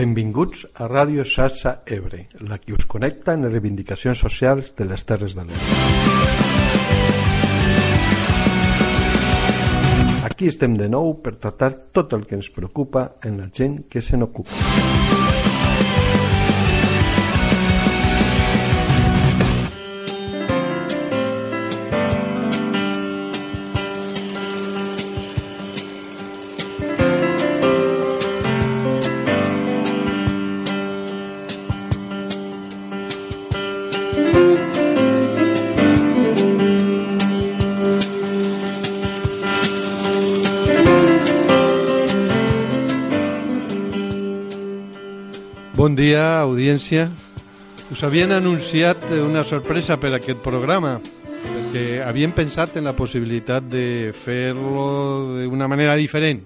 Benvinguts a Ràdio Xarxa Ebre, la que us connecta en les reivindicacions socials de les Terres de l'Ebre. Aquí estem de nou per tractar tot el que ens preocupa en la gent que se n'ocupa. Audiència. Us havien anunciat una sorpresa per aquest programa, perquè havien pensat en la possibilitat de fer-lo d'una manera diferent,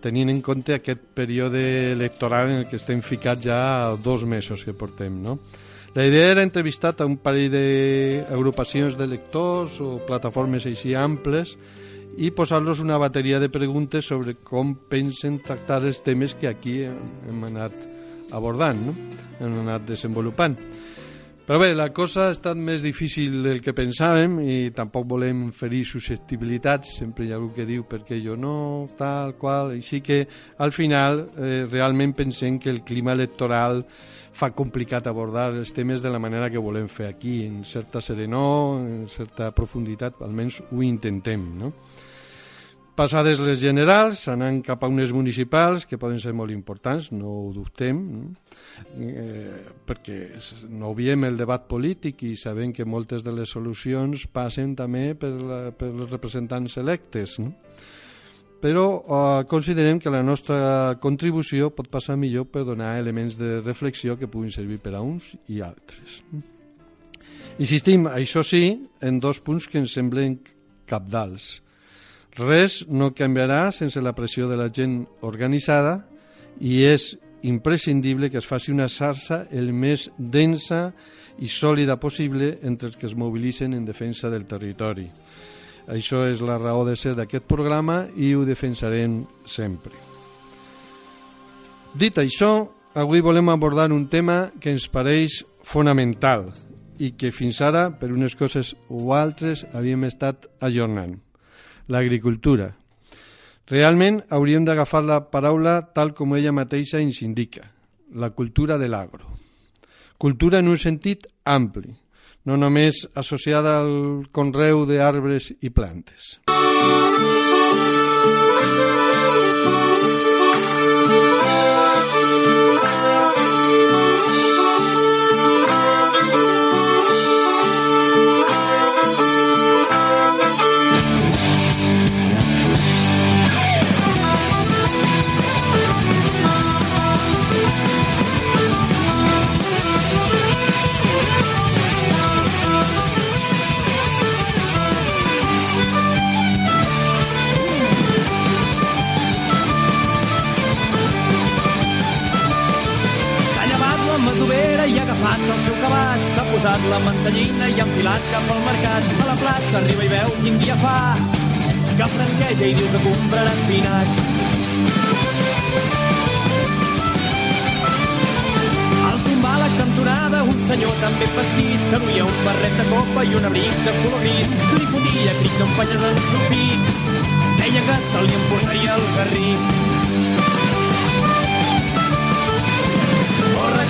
tenint en compte aquest període electoral en el que estem ficats ja dos mesos que portem, no? La idea era entrevistar a un parell d'agrupacions de lectors o plataformes així amples i posar-los una bateria de preguntes sobre com pensen tractar els temes que aquí hem anat abordant, no? hem anat desenvolupant. Però bé, la cosa ha estat més difícil del que pensàvem i tampoc volem ferir susceptibilitats, sempre hi ha algú que diu perquè jo no, tal, qual, així que al final eh, realment pensem que el clima electoral fa complicat abordar els temes de la manera que volem fer aquí, en certa serenor, en certa profunditat, almenys ho intentem, no? Passades les generals, anant cap a unes municipals, que poden ser molt importants, no ho dubtem, eh, perquè no obviem el debat polític i sabem que moltes de les solucions passen també per, la, per els representants electes. No? Però eh, considerem que la nostra contribució pot passar millor per donar elements de reflexió que puguin servir per a uns i altres. Insistim, això sí, en dos punts que ens semblen capdals. Res no canviarà sense la pressió de la gent organitzada i és imprescindible que es faci una xarxa el més densa i sòlida possible entre els que es mobilitzen en defensa del territori. Això és la raó de ser d'aquest programa i ho defensarem sempre. Dit això, avui volem abordar un tema que ens pareix fonamental i que fins ara, per unes coses o altres, havíem estat ajornant l'agricultura. Realment hauríem d'agafar la paraula tal com ella mateixa ens indica, la cultura de l'agro. Cultura en un sentit ampli, no només associada al conreu d'arbres i plantes. Posat la mantellina i enfilat cap al mercat. A la plaça arriba i veu quin dia fa, que fresqueja i diu que comprarà espinacs. Al tombar la cantonada, un senyor també vestit, que duia un barret de copa i un abric de color gris. Li fotia crits amb patges en el pit. Deia que se li emportaria el garrit.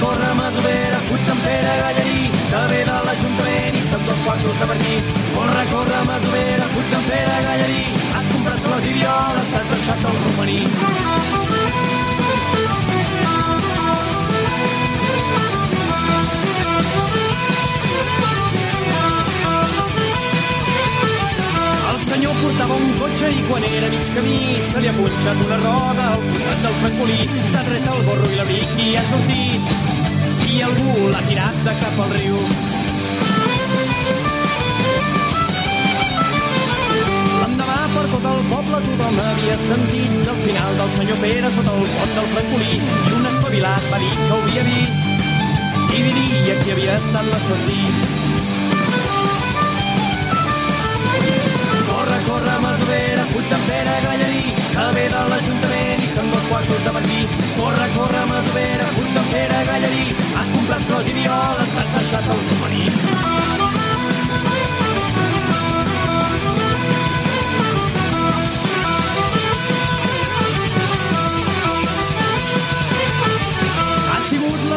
Corre, masovera, fuig d'en Pere Gallarí, que ve de l'Ajuntament i són dos quartos de aquí. Corre, corre, masovera, fuig d'en Pere Gallarí, has comprat les idioles, t'has deixat el romaní. Senyor portava un cotxe i quan era mig camí se li ha punxat una roda al costat del francolí. S'ha tret el gorro i l'abric i ha sortit i algú l'ha tirat de cap al riu. L'endemà per tot el poble tothom havia sentit que al final del senyor Pere sota el pont del Francolí i un espavilat va dir que ho havia vist i diria qui havia estat l'assassí. Pere Gallarí, que ve de l'Ajuntament i són dos quartos de Martí. Corre, corre, Masovera, comprat flors i violes, t'has deixat el romaní.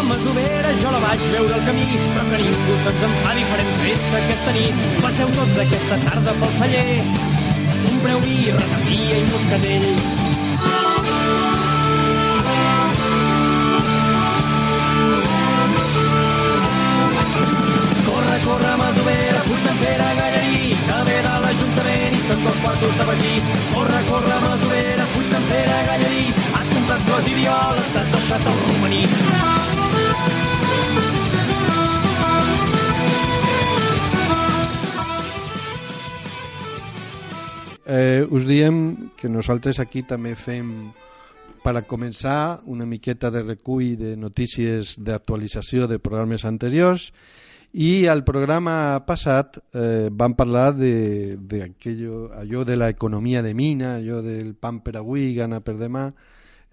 Masovera, jo la vaig veure al camí, però que ningú se'ns enfadi, farem festa aquesta nit. Passeu tots aquesta tarda pel celler, compreu vi, ratafia i moscatell. Corre, corre, masovera, Puigdempera, Gallarí, que ve de l'Ajuntament i són dos quartos de matí. Corre, corre, masovera, Puigdempera, Gallarí, has comprat flors i violes, t'has deixat el romaní. Eh, us diem que nosaltres aquí també fem per a començar una miqueta de recull de notícies d'actualització de programes anteriors i al programa passat eh, vam parlar de, de aquello, allò de l'economia de mina, allò del pan per avui, gana per demà,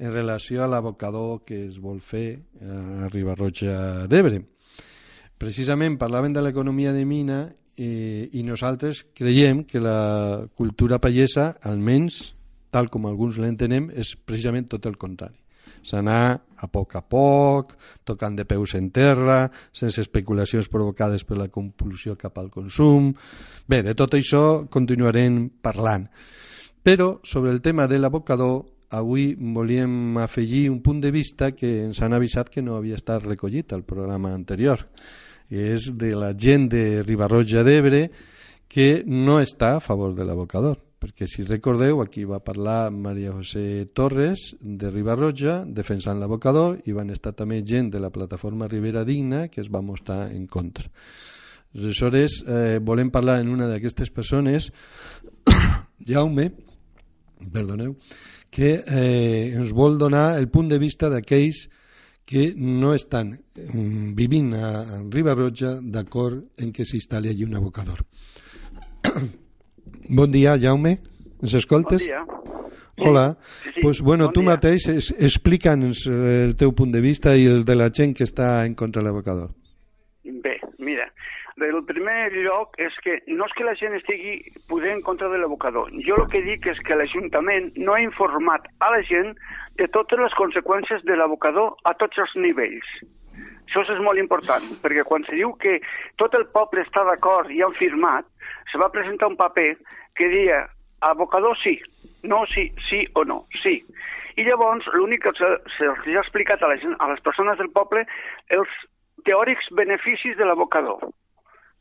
en relació a l'abocador que es vol fer a Ribarroja d'Ebre. Precisament parlaven de l'economia de mina eh, i nosaltres creiem que la cultura pallesa, almenys tal com alguns l'entenem, és precisament tot el contrari. S'anar a poc a poc, tocant de peus en terra, sense especulacions provocades per la compulsió cap al consum... Bé, de tot això continuarem parlant. Però sobre el tema de l'abocador, avui volíem afegir un punt de vista que ens han avisat que no havia estat recollit al programa anterior és de la gent de Ribarroja d'Ebre que no està a favor de l'abocador. Perquè si recordeu aquí va parlar Maria José Torres de Ribarroja defensant l'abocador i van estar també gent de la plataforma Ribera Digna que es va mostrar en contra. Aleshores eh, volem parlar en una d'aquestes persones Jaume perdoneu que eh, ens vol donar el punt de vista d'aquells que no estan mm, vivint a, a Ribarroja d'acord en que s'instal·li allí un abocador. bon dia, Jaume. Ens escoltes? Bon dia. Hola. Sí, sí. Pues bueno, Bon tu dia. mateix es, explica'ns eh, el teu punt de vista i el de la gent que està en contra de l'abocador. Bé, mira, el primer lloc és que no és que la gent estigui poder en contra de l'abocador. Jo el que dic és que l'Ajuntament no ha informat a la gent de totes les conseqüències de l'abocador a tots els nivells. Això és molt important, perquè quan se diu que tot el poble està d'acord i han firmat, se va presentar un paper que dia abocador sí, no sí, sí o no, sí. I llavors l'únic que se'ls ha explicat a, la gent, a les persones del poble els teòrics beneficis de l'abocador.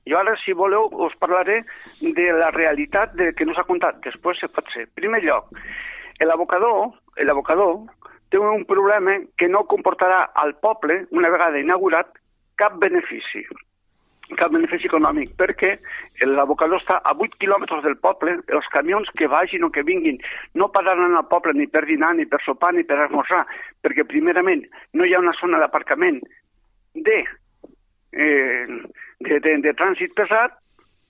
Jo ara, si voleu, us parlaré de la realitat de que no s'ha contat. Després se pot ser. Primer lloc, l'abocador, l'abocador té un problema que no comportarà al poble, una vegada inaugurat, cap benefici cap benefici econòmic, perquè l'abocador està a 8 quilòmetres del poble, els camions que vagin o que vinguin no pararan al poble ni per dinar, ni per sopar, ni per esmorzar, perquè primerament no hi ha una zona d'aparcament de, eh, de, de, de trànsit pesat,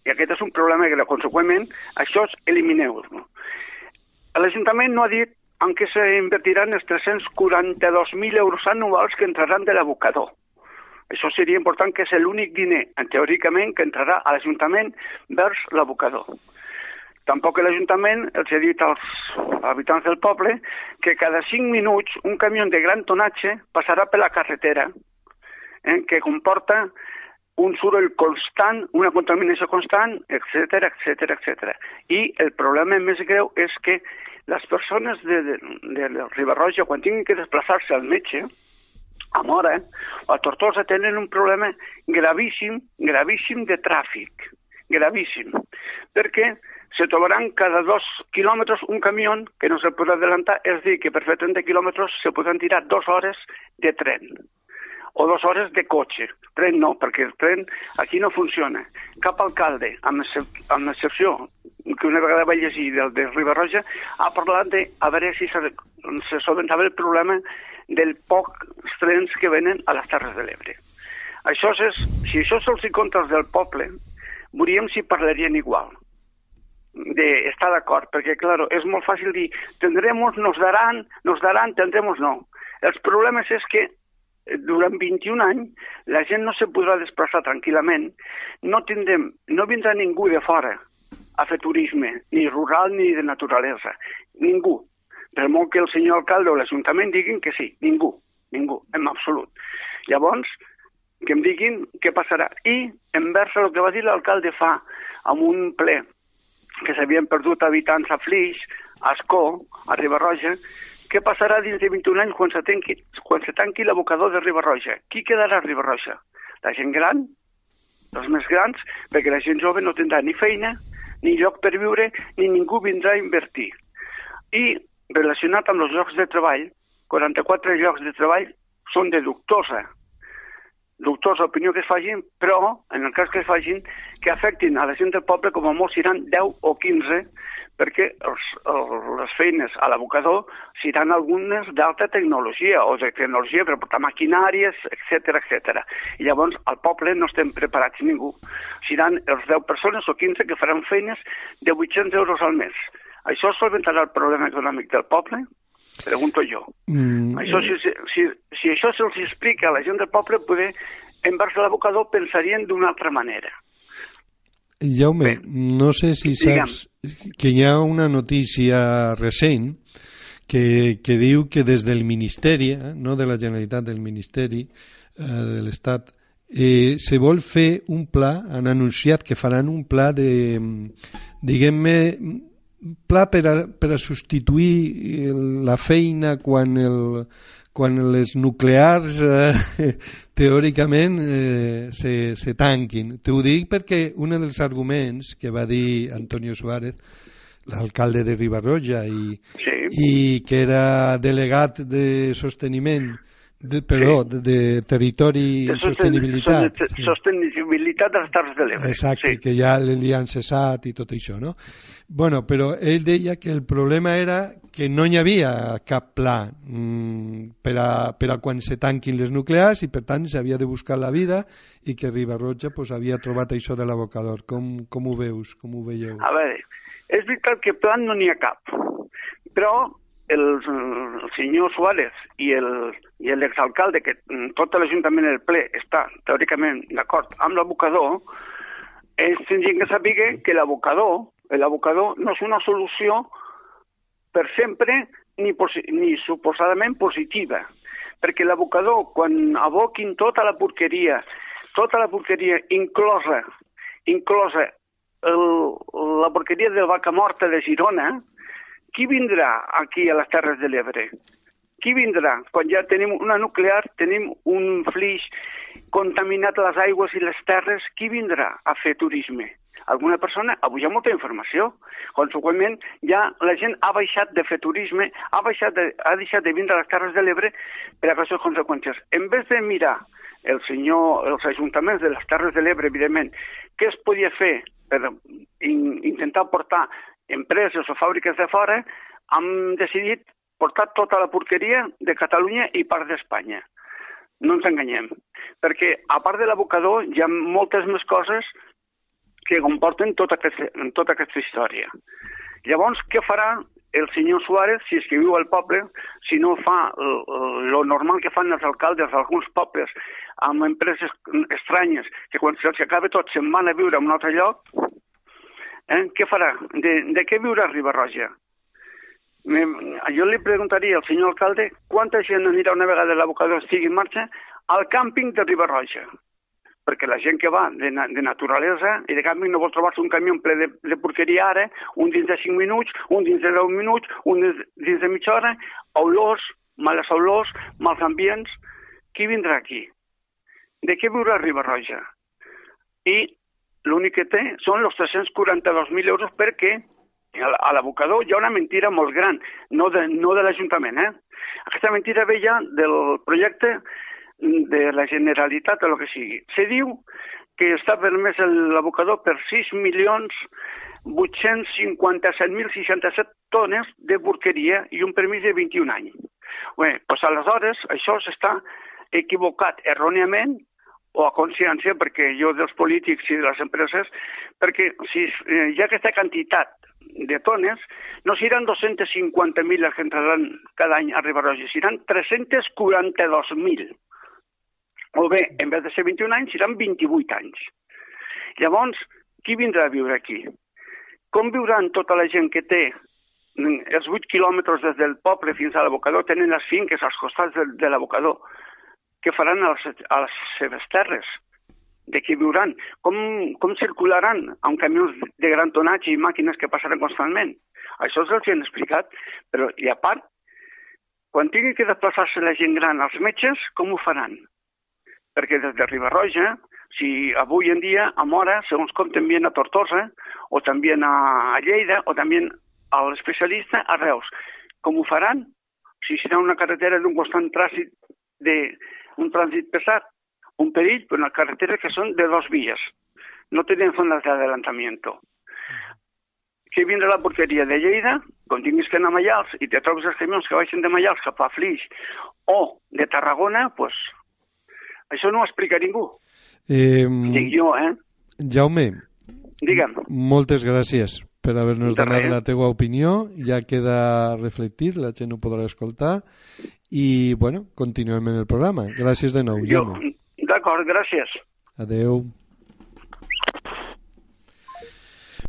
i aquest és un problema que, conseqüentment, això es elimineu-lo. L'Ajuntament no ha dit en què s'invertiran els 342.000 euros anuals que entraran de l'abocador. Això seria important que és l'únic diner, teòricament, que entrarà a l'Ajuntament vers l'abocador. Tampoc l'Ajuntament els ha dit als habitants del poble que cada 5 minuts un camió de gran tonatge passarà per la carretera, eh, que comporta un soroll constant, una contaminació constant, etc etc etc. I el problema més greu és que les persones de, de, de, Ribarroja, quan tinguin que desplaçar-se al metge, a Mora o a Tortosa tenen un problema gravíssim, gravíssim de tràfic, gravíssim, perquè se trobaran cada dos quilòmetres un camió que no se pot adelantar, és dir, que per fer 30 quilòmetres se podran tirar dues hores de tren o dues hores de cotxe. Tren no, perquè el tren aquí no funciona. Cap alcalde, amb, excep amb excepció que una vegada vaig llegir del de Ribarroja, ha parlat de a veure si se, se solventava el problema del poc trens que venen a les Terres de l'Ebre. Això és, si això se'ls hi contes del poble, veuríem si parlarien igual de estar d'acord, perquè, claro, és molt fàcil dir tendremos, nos darán, nos darán, tendremos no. Els problemes és que durant 21 anys la gent no se podrà desplaçar tranquil·lament, no, tindrem, no vindrà ningú de fora a fer turisme, ni rural ni de naturalesa. Ningú. Per molt que el senyor alcalde o l'Ajuntament diguin que sí, ningú, ningú, en absolut. Llavors, que em diguin què passarà. I, envers el que va dir l'alcalde fa amb un ple que s'havien perdut habitants a Flix, a Escó, a Ribarroja, què passarà dins de 21 anys quan se tanqui, quan se tanqui l'abocador de Ribarroja? Qui quedarà a Ribarroja? La gent gran? Els més grans? Perquè la gent jove no tindrà ni feina, ni lloc per viure, ni ningú vindrà a invertir. I, relacionat amb els llocs de treball, 44 llocs de treball són de doctors opinió que es facin, però, en el cas que es facin, que afectin a la gent del poble, com a molt seran 10 o 15, perquè els, els, les feines a l'abocador seran algunes d'alta tecnologia o de tecnologia per portar maquinàries, etc etc. I llavors al poble no estem preparats ningú. Seran els 10 persones o 15 que faran feines de 800 euros al mes. Això solventarà el problema econòmic del poble? Pregunto jo. Mm, això, si, si, si això se'ls explica a la gent del poble, poder, envers l'abocador pensarien d'una altra manera. Jaume, Bé, no sé si saps digue'm. que hi ha una notícia recent que, que diu que des del Ministeri, eh, no de la Generalitat, del Ministeri eh, de l'Estat, eh, se vol fer un pla, han anunciat que faran un pla de, diguem-ne, pla per a, per a substituir la feina quan, el, quan les nuclears eh, teòricament eh, se, se tanquin. T'ho dic perquè un dels arguments que va dir Antonio Suárez, l'alcalde de Ribarroja i, sí. i que era delegat de sosteniment de, perdó, sí. de, de territori i sostenibilitat. De, sí. Sostenibilitat dels Terres de l'Ebre. Exacte, sí. que ja li han cessat i tot això, no? Bueno, però ell deia que el problema era que no hi havia cap pla mmm, per, a, per a quan se tanquin les nuclears i per tant s'havia de buscar la vida i que Ribarroja pues, havia trobat això de l'abocador. Com, com ho veus? Com ho veieu? A veure, és veritat que plan no n'hi ha cap, però el, el senyor Suárez i el, i l'exalcalde, que tot l'Ajuntament del ple està teòricament d'acord amb l'abocador, és tindrien que saber que l'abocador, l'abocador no és una solució per sempre ni, ni suposadament positiva, perquè l'abocador, quan aboquin tota la porqueria, tota la porqueria inclosa, inclosa el, la porqueria de vaca morta de Girona, qui vindrà aquí a les Terres de l'Ebre? Qui vindrà? Quan ja tenim una nuclear, tenim un flix contaminat les aigües i les terres, qui vindrà a fer turisme? Alguna persona? Avui hi ha molta informació. Conseqüentment, ja la gent ha baixat de fer turisme, ha, baixat de, ha deixat de vindre a les Terres de l'Ebre per aquestes conseqüències. En vez de mirar el senyor, els ajuntaments de les Terres de l'Ebre, evidentment, què es podia fer per in, intentar portar empreses o fàbriques de fora, han decidit portar tota la porqueria de Catalunya i part d'Espanya. No ens enganyem, perquè a part de l'abocador hi ha moltes més coses que comporten tota aquesta, tota aquesta història. Llavors, què farà el senyor Suárez, si viu al poble, si no fa lo normal que fan els alcaldes d'alguns pobles amb empreses estranyes, que quan se'ls acaba tot se'n van a viure a un altre lloc, Eh? Què farà? De, de què viurà Ribarroja? Jo li preguntaria al senyor alcalde quanta gent anirà una vegada l'abocador estigui en marxa al càmping de Ribarroja perquè la gent que va de, de naturalesa i de càmping no vol trobar-se un camió ple de, de porqueria ara, un dins de 5 minuts, un dins de 10 minuts, un dins de mitja hora, olors, males olors, mals ambients. Qui vindrà aquí? De què viurà Ribarroja? I l'únic que té són els 342.000 euros perquè a l'abocador hi ha una mentira molt gran, no de, no de l'Ajuntament. Eh? Aquesta mentira ve ja del projecte de la Generalitat o el que sigui. Se diu que està permès l'abocador per 6 milions 857.067 tones de porqueria i un permís de 21 anys. Bé, doncs aleshores això s'està equivocat erròniament o a consciència, perquè jo dels polítics i de les empreses, perquè si eh, hi ha aquesta quantitat de tones, no seran 250.000 els que entraran cada any a Ribarroja, seran 342.000 O bé, en vez de ser 21 anys, seran 28 anys. Llavors, qui vindrà a viure aquí? Com viuran tota la gent que té els 8 quilòmetres des del poble fins a l'abocador, tenen les finques als costats de, de l'abocador? Què faran a les, a les seves terres? De què viuran? Com, com circularan amb camions de gran tonatge i màquines que passaran constantment? Això els han explicat, però i a part, quan tingui que desplaçar-se la gent gran als metges, com ho faran? Perquè des de Ribarroja, si avui en dia a Mora, segons com també a Tortosa, o també a Lleida, o també a l'especialista a Reus. Com ho faran? Si serà una carretera d'un constant trànsit de un trànsit pesat, un perill, però una carretera que són de dos vies. No tenen zonas de adelantamiento. Que vindrà la porqueria de Lleida, quan tinguis que anar a Mallals i te trobes els camions que baixen de Mallals cap a Flix o de Tarragona, pues, això no ho explica ningú. Eh, Dic jo, eh? Jaume, Digue'm. moltes gràcies per haver-nos donat la teua opinió. Ja queda reflectit, la gent ho podrà escoltar. I, bueno, continuem en el programa. Gràcies de nou, Jo, Jaume. d'acord, gràcies. Adeu.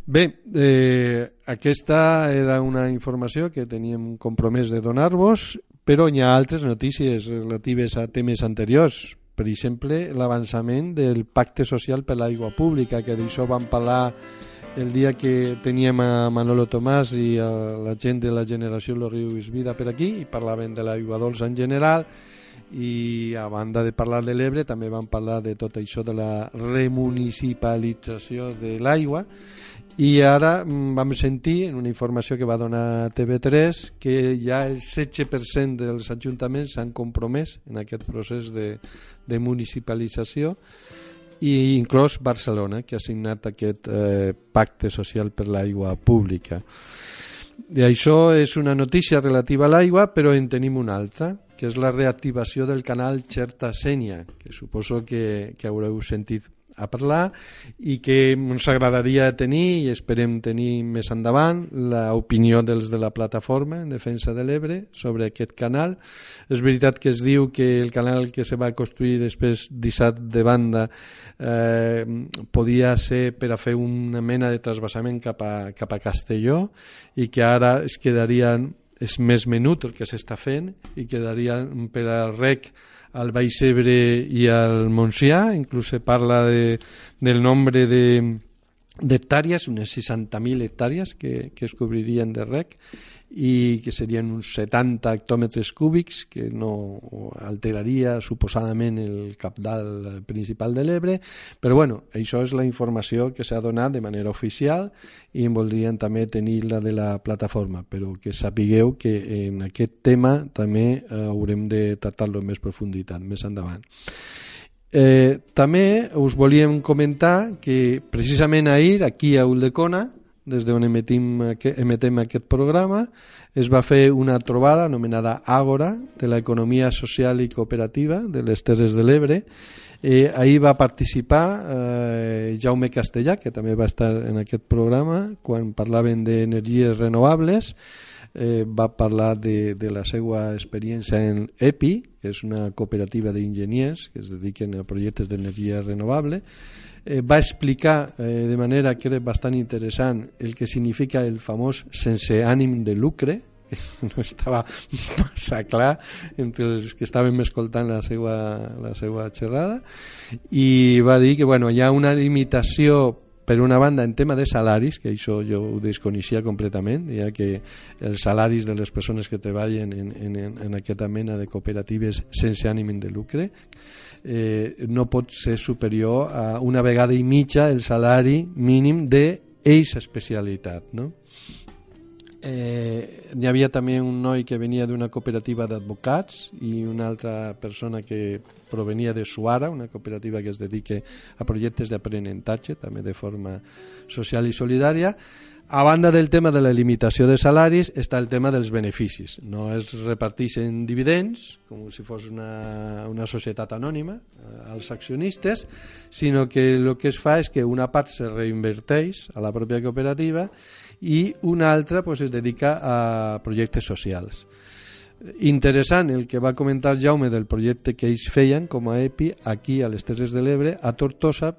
Bé, eh, aquesta era una informació que teníem compromès de donar-vos, però hi ha altres notícies relatives a temes anteriors. Per exemple, l'avançament del pacte social per l'aigua pública, que d'això vam parlar el dia que teníem a Manolo Tomàs i a la gent de la generació Lo Riu Vida per aquí i parlaven de l'aigua dolça en general i a banda de parlar de l'Ebre també vam parlar de tot això de la remunicipalització de l'aigua. I ara mm, vam sentir en una informació que va donar TV3 que ja el 16% dels ajuntaments s'han compromès en aquest procés de, de municipalització i inclòs Barcelona, que ha signat aquest eh, pacte social per l'aigua pública. I això és una notícia relativa a l'aigua, però en tenim una altra, que és la reactivació del canal Xerta-Sènia, que suposo que, que haureu sentit a parlar i que ens agradaria tenir i esperem tenir més endavant l'opinió dels de la plataforma en defensa de l'Ebre sobre aquest canal. És veritat que es diu que el canal que se va construir després deixat de banda eh, podia ser per a fer una mena de trasbassament cap a, cap a Castelló i que ara es quedarien és més menut el que s'està fent i quedaria per al rec al Baix Ebre i al Montsià, inclús se parla de, del nombre de d'hectàrees, unes 60.000 hectàrees que, que es cobririen de rec i que serien uns 70 hectòmetres cúbics que no alteraria suposadament el capdalt principal de l'Ebre. Però bueno, això és la informació que s'ha donat de manera oficial i en voldrien també tenir la de la plataforma. Però que sapigueu que en aquest tema també eh, haurem de tractar-lo amb més profunditat més endavant Eh, també us volíem comentar que precisament ahir aquí a Uldecona des d'on emetim, emetem aquest programa es va fer una trobada anomenada Àgora de l'economia social i cooperativa de les Terres de l'Ebre. Eh, ahir va participar eh, Jaume Castellà que també va estar en aquest programa quan parlaven d'energies renovables eh, va parlar de, de la seva experiència en EPI, que és una cooperativa d'enginyers que es dediquen a projectes d'energia renovable. Eh, va explicar eh, de manera que era bastant interessant el que significa el famós sense ànim de lucre, no estava massa clar entre els que estàvem escoltant la seva, la seva xerrada i va dir que bueno, hi ha una limitació per una banda en tema de salaris, que això jo ho desconeixia completament, ja que els salaris de les persones que treballen en, en, en aquesta mena de cooperatives sense ànim de lucre eh, no pot ser superior a una vegada i mitja el salari mínim d'eixa especialitat, no? Eh, hi havia també un noi que venia d'una cooperativa d'advocats i una altra persona que provenia de Suara, una cooperativa que es dedica a projectes d'aprenentatge, també de forma social i solidària. A banda del tema de la limitació de salaris està el tema dels beneficis. No es reparteixen dividends, com si fos una, una societat anònima, eh, als accionistes, sinó que el que es fa és que una part se reinverteix a la pròpia cooperativa i una altra pues, es dedica a projectes socials. Interessant el que va comentar Jaume del projecte que ells feien com a EPI aquí a les Terres de l'Ebre, a Tortosa,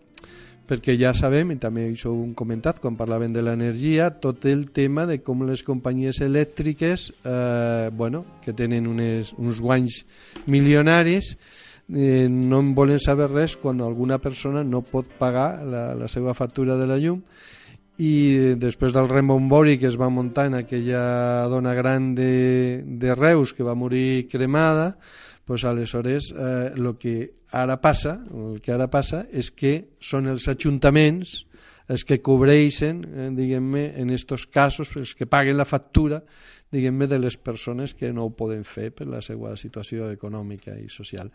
perquè ja sabem, i també això ho hem comentat quan parlaven de l'energia, tot el tema de com les companyies elèctriques eh, bueno, que tenen unes, uns guanys milionaris eh, no en volen saber res quan alguna persona no pot pagar la, la seva factura de la llum i després del rembombori que es va muntar en aquella dona gran de, de Reus que va morir cremada pues aleshores eh, que ara passa el que ara passa és que són els ajuntaments els que cobreixen eh, diguem-ne en estos casos els que paguen la factura diguem-ne de les persones que no ho poden fer per la seva situació econòmica i social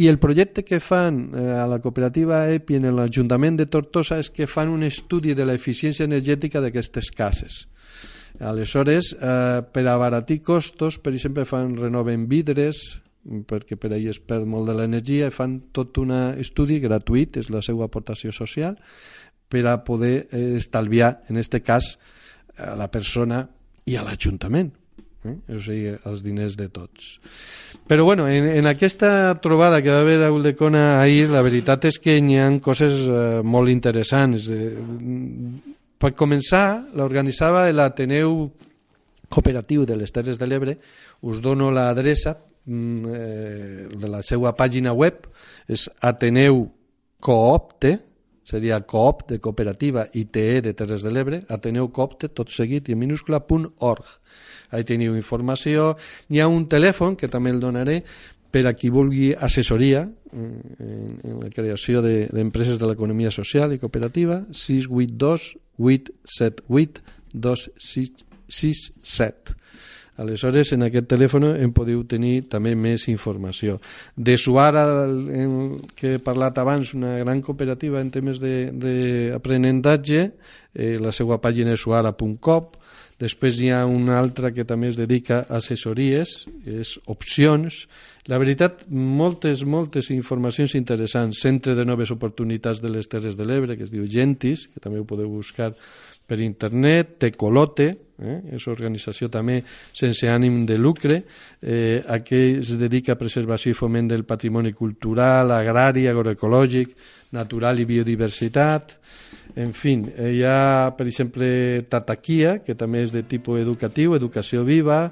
i el projecte que fan eh, a la cooperativa EPI en l'Ajuntament de Tortosa és que fan un estudi de l'eficiència energètica d'aquestes cases Aleshores, eh, per abaratir costos, per exemple, fan renoven vidres, perquè per ahir es perd molt de l'energia i fan tot un estudi gratuït, és la seva aportació social, per a poder eh, estalviar, en aquest cas, a la persona i a l'Ajuntament. Eh? O sigui, els diners de tots. Però bueno, en, en aquesta trobada que va haver a Uldecona ahir, la veritat és que hi ha coses eh, molt interessants. Eh, per començar, l'organitzava l'Ateneu Cooperatiu de les Terres de l'Ebre. Us dono l'adreça Mm, eh, de la seva pàgina web és Ateneu Coopte, seria coop de cooperativa i TE de Terres de l'Ebre, Ateneu Coopte, tot seguit i en minúscula, .org. Ahí teniu informació. Hi ha un telèfon, que també el donaré, per a qui vulgui assessoria mm, en, en la creació d'empreses de, de l'economia social i cooperativa, 682 878 2667. Aleshores, en aquest telèfon en podeu tenir també més informació. De Suara, el, que he parlat abans, una gran cooperativa en temes d'aprenentatge, eh, la seva pàgina és suara.com, Després hi ha una altra que també es dedica a assessories, és opcions. La veritat, moltes, moltes informacions interessants. Centre de Noves Oportunitats de les Terres de l'Ebre, que es diu Gentis, que també ho podeu buscar per internet, Tecolote, eh? és organització també sense ànim de lucre, eh, a què es dedica a preservació i foment del patrimoni cultural, agrari, agroecològic, natural i biodiversitat, en fi, eh, hi ha, per exemple, Tataquia, que també és de tipus educatiu, educació viva,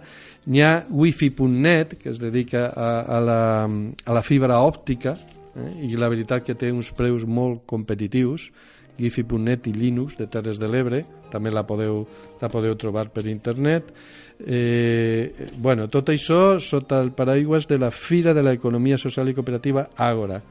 n'hi ha wifi.net, que es dedica a, a, la, a la fibra òptica, eh? i la veritat que té uns preus molt competitius, gifi.net i Linux de Terres de l'Ebre, també la podeu, la podeu trobar per internet. Eh, bueno, tot això sota el paraigües de la Fira de l'Economia Social i Cooperativa Àgora.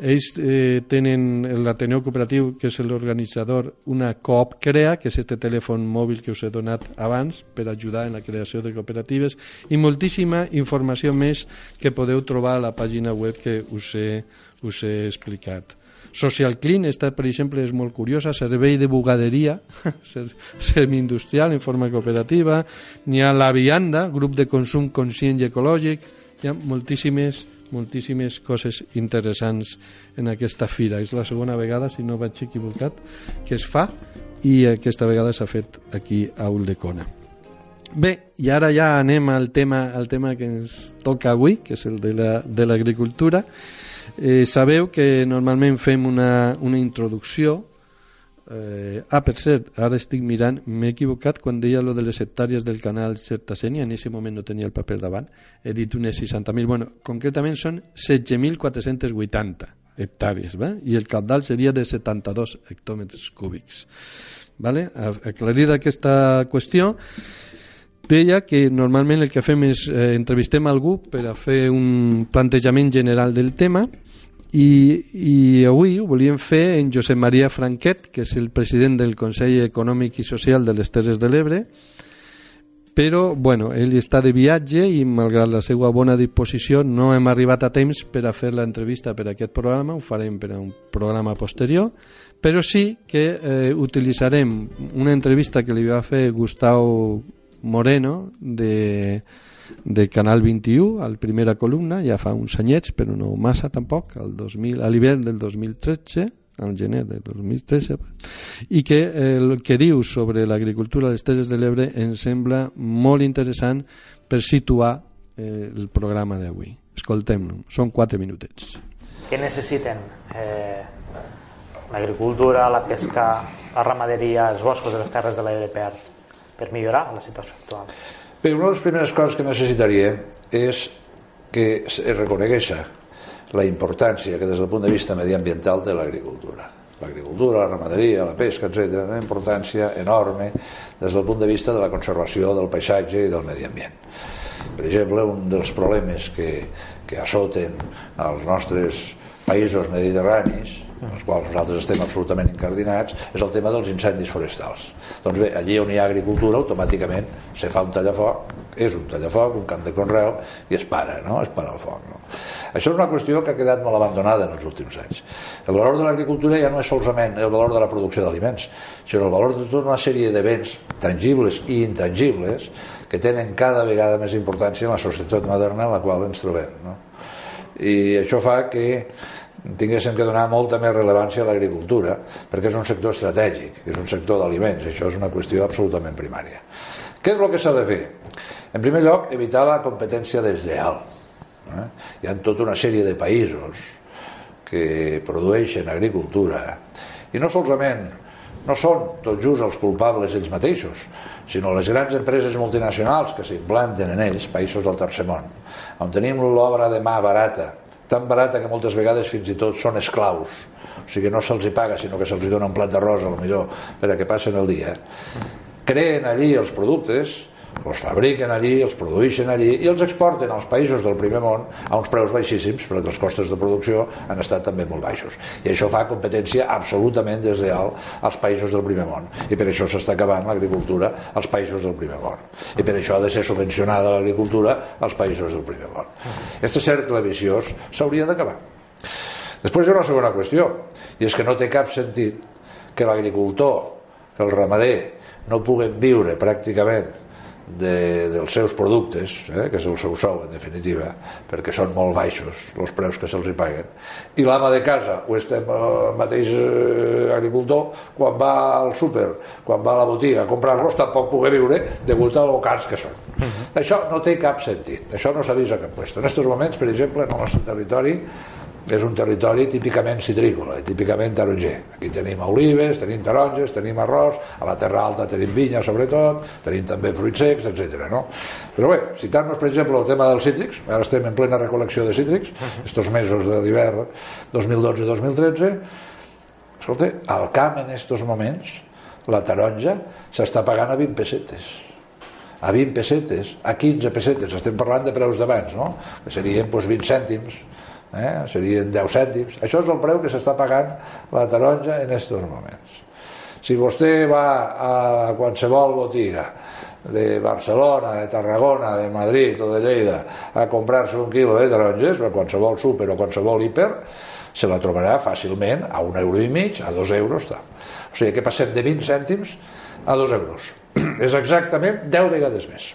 Ells eh, tenen l'Ateneu Cooperatiu, que és l'organitzador, una Coop Crea, que és aquest telèfon mòbil que us he donat abans per ajudar en la creació de cooperatives, i moltíssima informació més que podeu trobar a la pàgina web que us he, us he explicat. Social Clean, esta, per exemple, és molt curiosa, servei de bugaderia semi-industrial en forma cooperativa, n'hi ha la Vianda, grup de consum conscient i ecològic, hi ha moltíssimes moltíssimes coses interessants en aquesta fira. És la segona vegada, si no vaig equivocat, que es fa i aquesta vegada s'ha fet aquí a Uldecona. Bé, i ara ja anem al tema, al tema que ens toca avui, que és el de l'agricultura. La, Eh, sabeu que normalment fem una, una introducció Eh, ah, per cert, ara estic mirant, m'he equivocat quan deia lo de les hectàrees del canal Certasenia, en aquest moment no tenia el paper davant, he dit unes 60.000, bueno, concretament són 16.480 hectàrees, va? i el capdalt seria de 72 hectòmetres cúbics. Vale? Aclarir aquesta qüestió, deia que normalment el que fem és eh, entrevistem algú per a fer un plantejament general del tema. I, i avui ho volíem fer en Josep Maria Franquet, que és el president del Consell Econòmic i Social de les Terres de l'Ebre, però bueno, ell està de viatge i malgrat la seva bona disposició no hem arribat a temps per a fer l'entrevista per a aquest programa, ho farem per a un programa posterior, però sí que eh, utilitzarem una entrevista que li va fer Gustau Moreno de, de Canal 21 al primera columna, ja fa uns anyets però no massa tampoc al 2000, a l'hivern del 2013 al gener del 2013 i que el que diu sobre l'agricultura a les Terres de l'Ebre ens sembla molt interessant per situar eh, el programa d'avui. Escoltem-lo, són quatre minutets. Què necessiten eh, l'agricultura, la pesca, la ramaderia, els boscos de les terres de l'AIR per, per millorar la situació actual? Bé, una de les primeres coses que necessitaria és que es reconegués la importància que des del punt de vista mediambiental té l'agricultura. L'agricultura, la ramaderia, la pesca, etc. una importància enorme des del punt de vista de la conservació del paisatge i del medi ambient. Per exemple, un dels problemes que, que assoten els nostres països mediterranis en els quals nosaltres estem absolutament incardinats, és el tema dels incendis forestals. Doncs bé, allí on hi ha agricultura, automàticament se fa un tallafoc, és un tallafoc, un camp de conreu, i es para, no? es para el foc. No? Això és una qüestió que ha quedat molt abandonada en els últims anys. El valor de l'agricultura ja no és solament el valor de la producció d'aliments, sinó el valor de tota una sèrie de béns tangibles i intangibles que tenen cada vegada més importància en la societat moderna en la qual ens trobem. No? I això fa que tinguéssim que donar molta més rellevància a l'agricultura perquè és un sector estratègic, és un sector d'aliments, això és una qüestió absolutament primària. Què és el que s'ha de fer? En primer lloc, evitar la competència desleal. Eh? Hi ha tota una sèrie de països que produeixen agricultura i no solament no són tot just els culpables ells mateixos, sinó les grans empreses multinacionals que s'implanten en ells, països del tercer món, on tenim l'obra de mà barata, tan barata que moltes vegades fins i tot són esclaus. O sigui no se'ls hi paga sinó que se'ls dona un plat d'arròs a lo millor. Per a que passen el dia? Creen allí els productes els fabriquen allí, els produeixen allí i els exporten als països del primer món a uns preus baixíssims perquè els costos de producció han estat també molt baixos. I això fa competència absolutament desleal als països del primer món. I per això s'està acabant l'agricultura als països del primer món. I per això ha de ser subvencionada l'agricultura als països del primer món. Aquest cercle viciós s'hauria d'acabar. Després hi ha una segona qüestió i és que no té cap sentit que l'agricultor que el ramader no puguen viure pràcticament de, dels seus productes, eh, que és el seu sou en definitiva, perquè són molt baixos els preus que se'ls hi paguen. I l'ama de casa, o estem el mateix eh, agricultor, quan va al súper, quan va a la botiga a comprar-los, tampoc pugui viure degut a lo cars que són. Uh -huh. Això no té cap sentit, això no s'ha vist a cap lloc. En aquests moments, per exemple, en el nostre territori, és un territori típicament citrícola, típicament taronger. Aquí tenim olives, tenim taronges, tenim arròs, a la Terra Alta tenim vinya sobretot, tenim també fruits secs, etc. No? Però bé, citant-nos per exemple el tema dels cítrics, ara estem en plena recolecció de cítrics, estos mesos de l'hivern 2012-2013, escolta, al camp en estos moments la taronja s'està pagant a 20 pessetes a 20 pessetes, a 15 pessetes, estem parlant de preus d'abans, no? que serien doncs, 20 cèntims, eh? serien 10 cèntims. Això és el preu que s'està pagant la taronja en aquests moments. Si vostè va a qualsevol botiga de Barcelona, de Tarragona, de Madrid o de Lleida a comprar-se un quilo de taronges a qualsevol súper o qualsevol hiper se la trobarà fàcilment a un euro i mig, a dos euros tal. o sigui que passem de 20 cèntims a dos euros. És exactament 10 vegades més.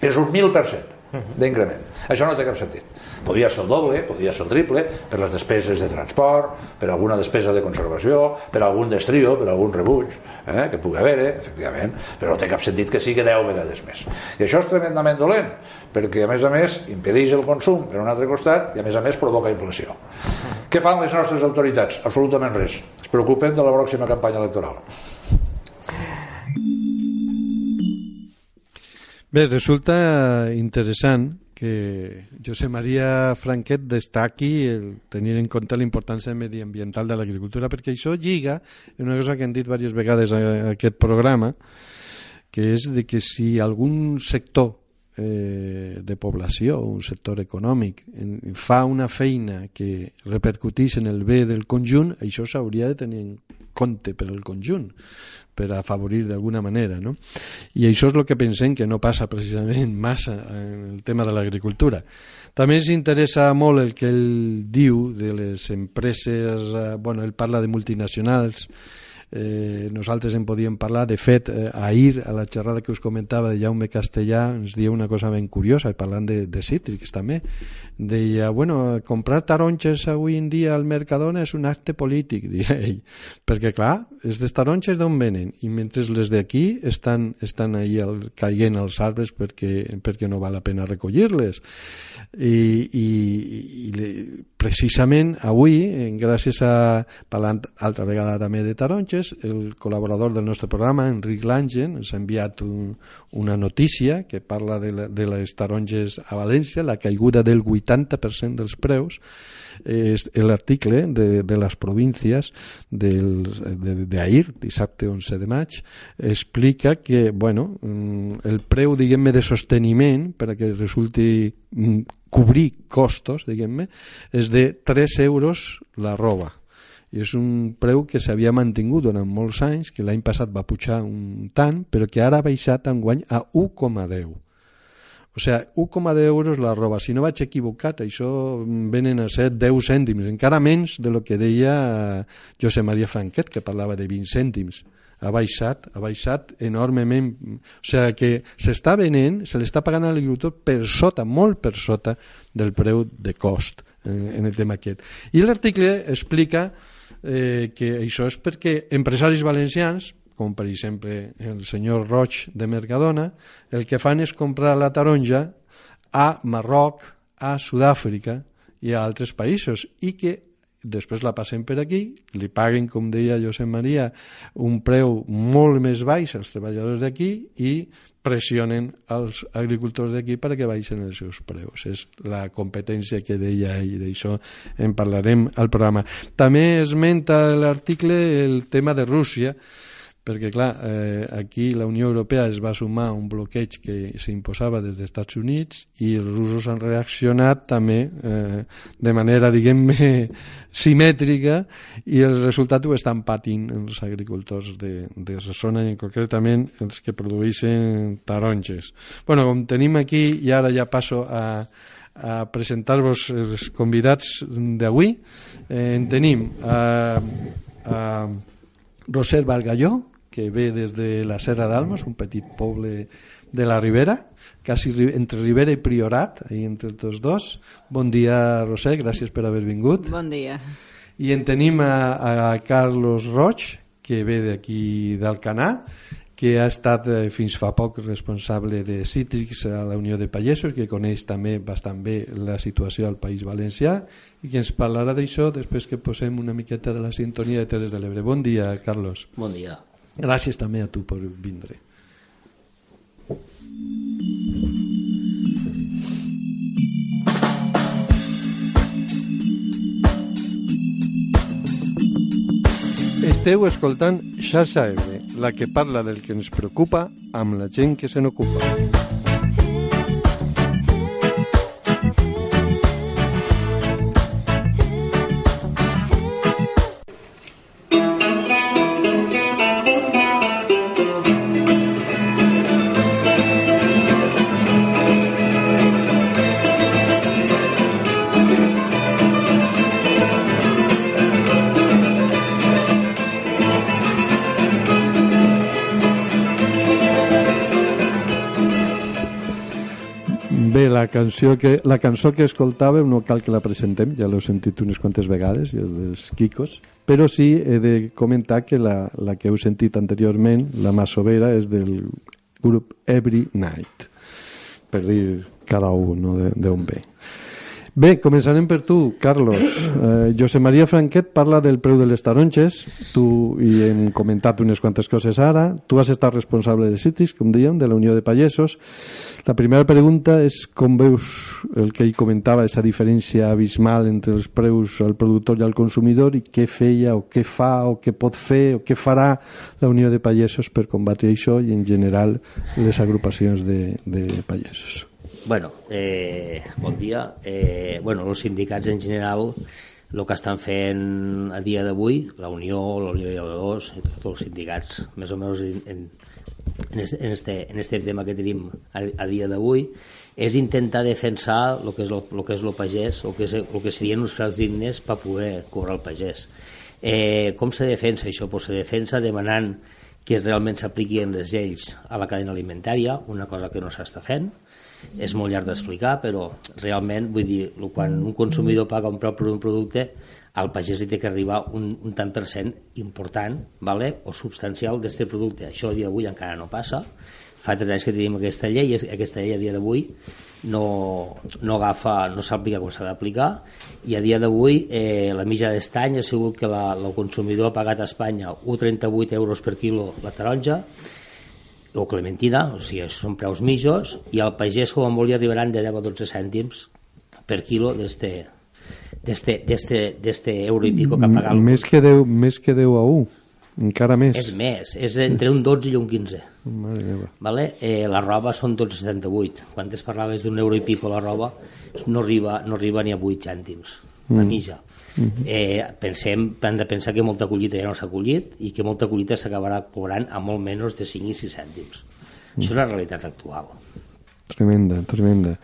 És un 1.000% d'increment. Això no té cap sentit. Podria ser el doble, podria ser el triple, per les despeses de transport, per alguna despesa de conservació, per algun destrio, per algun rebuig, eh, que pugui haver, efectivament, però no té cap sentit que sigui 10 vegades més. I això és tremendament dolent, perquè a més a més impedeix el consum per un altre costat i a més a més provoca inflació. Què fan les nostres autoritats? Absolutament res. Es preocupen de la pròxima campanya electoral. Bé, resulta interessant que José María Franquet destaqui el tenir en compte la importància mediambiental de l'agricultura perquè això lliga en una cosa que han dit diverses vegades a aquest programa que és de que si algun sector eh, de població, un sector econòmic, fa una feina que repercutís en el bé del conjunt, això s'hauria de tenir en compte per al conjunt per afavorir d'alguna manera. No? I això és el que pensem que no passa precisament massa en el tema de l'agricultura. També ens interessa molt el que ell diu de les empreses, eh, bueno, ell parla de multinacionals, eh, nosaltres en podíem parlar. De fet, eh, ahir, a la xerrada que us comentava de Jaume Castellà, ens diu una cosa ben curiosa, parlant de, de cítrics també. Deia, bueno, comprar taronges avui en dia al Mercadona és un acte polític, deia ell. Perquè, clar, és de taronges d'on venen? I mentre les d'aquí estan, estan ahí al, caient als arbres perquè, perquè no val la pena recollir-les. I, i, i precisament avui, gràcies a, parlant altra vegada també de taronges, el col·laborador del nostre programa, Enric Langen, ens ha enviat un, una notícia que parla de, la, de les taronges a València, la caiguda del 80% dels preus, és l'article de, de les províncies d'ahir, dissabte 11 de maig, explica que bueno, mm, el preu diguem-ne de sosteniment per a que resulti mm, cobrir costos, diguem-ne, és de 3 euros la roba. I és un preu que s'havia mantingut durant molts anys, que l'any passat va pujar un tant, però que ara ha baixat en guany a 1,10 o sigui, 1,10 euros la roba. Si no vaig equivocat, això venen a ser 10 cèntims, encara menys de lo que deia José María Franquet, que parlava de 20 cèntims. Ha baixat, ha baixat enormement. O sigui que s'està venent, se l'està pagant a l'agricultor per sota, molt per sota del preu de cost eh, en el tema aquest. I l'article explica eh, que això és perquè empresaris valencians com per exemple el senyor Roig de Mercadona, el que fan és comprar la taronja a Marroc, a Sud-àfrica i a altres països i que després la passen per aquí, li paguen, com deia Josep Maria, un preu molt més baix als treballadors d'aquí i pressionen els agricultors d'aquí perquè baixen els seus preus. És la competència que deia ell, d'això en parlarem al programa. També esmenta l'article el tema de Rússia, perquè clar, eh, aquí la Unió Europea es va sumar a un bloqueig que s'imposava des dels Estats Units i els russos han reaccionat també eh, de manera, diguem-ne, simètrica i el resultat ho estan patint els agricultors de, de la zona i concretament els que produeixen taronges. bueno, com tenim aquí i ara ja passo a, a presentar-vos els convidats d'avui, eh, en tenim a, a Roser Bargalló, que ve des de la Serra d'Almos, un petit poble de la Ribera, quasi entre Ribera i Priorat, ahí entre tots dos. Bon dia, Roser, gràcies per haver vingut. Bon dia. I en tenim a, a Carlos Roig, que ve d'aquí d'Alcanar, que ha estat eh, fins fa poc responsable de Cítrics a la Unió de Pagesos, que coneix també bastant bé la situació al País Valencià i que ens parlarà d'això després que posem una miqueta de la sintonia de Terres de l'Ebre. Bon dia, Carlos. Bon dia. Gràcies també a tu per vindre. Esteu escoltant Xarxa Ebre, la que parla del que ens preocupa amb la gent que se n'ocupa. Cançó que, la cançó que escoltàvem no cal que la presentem, ja l'heu sentit unes quantes vegades, i els dels Kikos, però sí he de comentar que la, la que heu sentit anteriorment, la Masovera, és del grup Every Night, per dir cada un no, d'on ve. Bé, començarem per tu, Carlos. Eh, José María Franquet parla del preu de les taronges. Tu hi hem comentat unes quantes coses ara. Tu has estat responsable de Citis, com dèiem, de la Unió de Pagesos. La primera pregunta és com veus el que ell comentava, aquesta diferència abismal entre els preus al productor i al consumidor i què feia o què fa o què pot fer o què farà la Unió de Pagesos per combatre això i en general les agrupacions de, de pagesos. Bueno, eh, bon dia. Eh, bueno, els sindicats en general el que estan fent a dia d'avui, la Unió, la Unió de Llauradors, i tots els sindicats, més o menys en, en, en, este, en, este, en este tema que tenim a, a dia d'avui, és intentar defensar el que és el, el que és el pagès, el que, és, el que serien uns preus dignes per poder cobrar el pagès. Eh, com se defensa això? Pues se defensa demanant que realment s'apliquin les lleis a la cadena alimentària, una cosa que no s'està fent, és molt llarg d'explicar, però realment, vull dir, quan un consumidor paga un preu per un producte, al pagès li té que arribar un, un tant per cent important vale? o substancial d'aquest producte. Això a dia d'avui encara no passa. Fa tres anys que tenim aquesta llei i aquesta llei a dia d'avui no, no agafa, no s'aplica com s'ha d'aplicar i a dia d'avui eh, la mitja d'estany ha sigut que la, el consumidor ha pagat a Espanya 1,38 euros per quilo la taronja o clementina, o sigui, són preus mitjos i al pagès com a molt arribaran de 10 a 12 cèntims per quilo d'este d'este euro i pico que ha pagat més que 10, més que 10 a 1 encara més. És més, és entre un 12 i un 15 Mare meva. vale? eh, la roba són 12,78 quan es parlaves d'un euro i pico la roba no arriba, no arriba ni a 8 cèntims la mitja eh, pensem, hem de pensar que molta collita ja no s'ha collit i que molta collita s'acabarà cobrant a molt menys de 5 i 6 cèntims. Això és la realitat actual Tremenda, tremenda.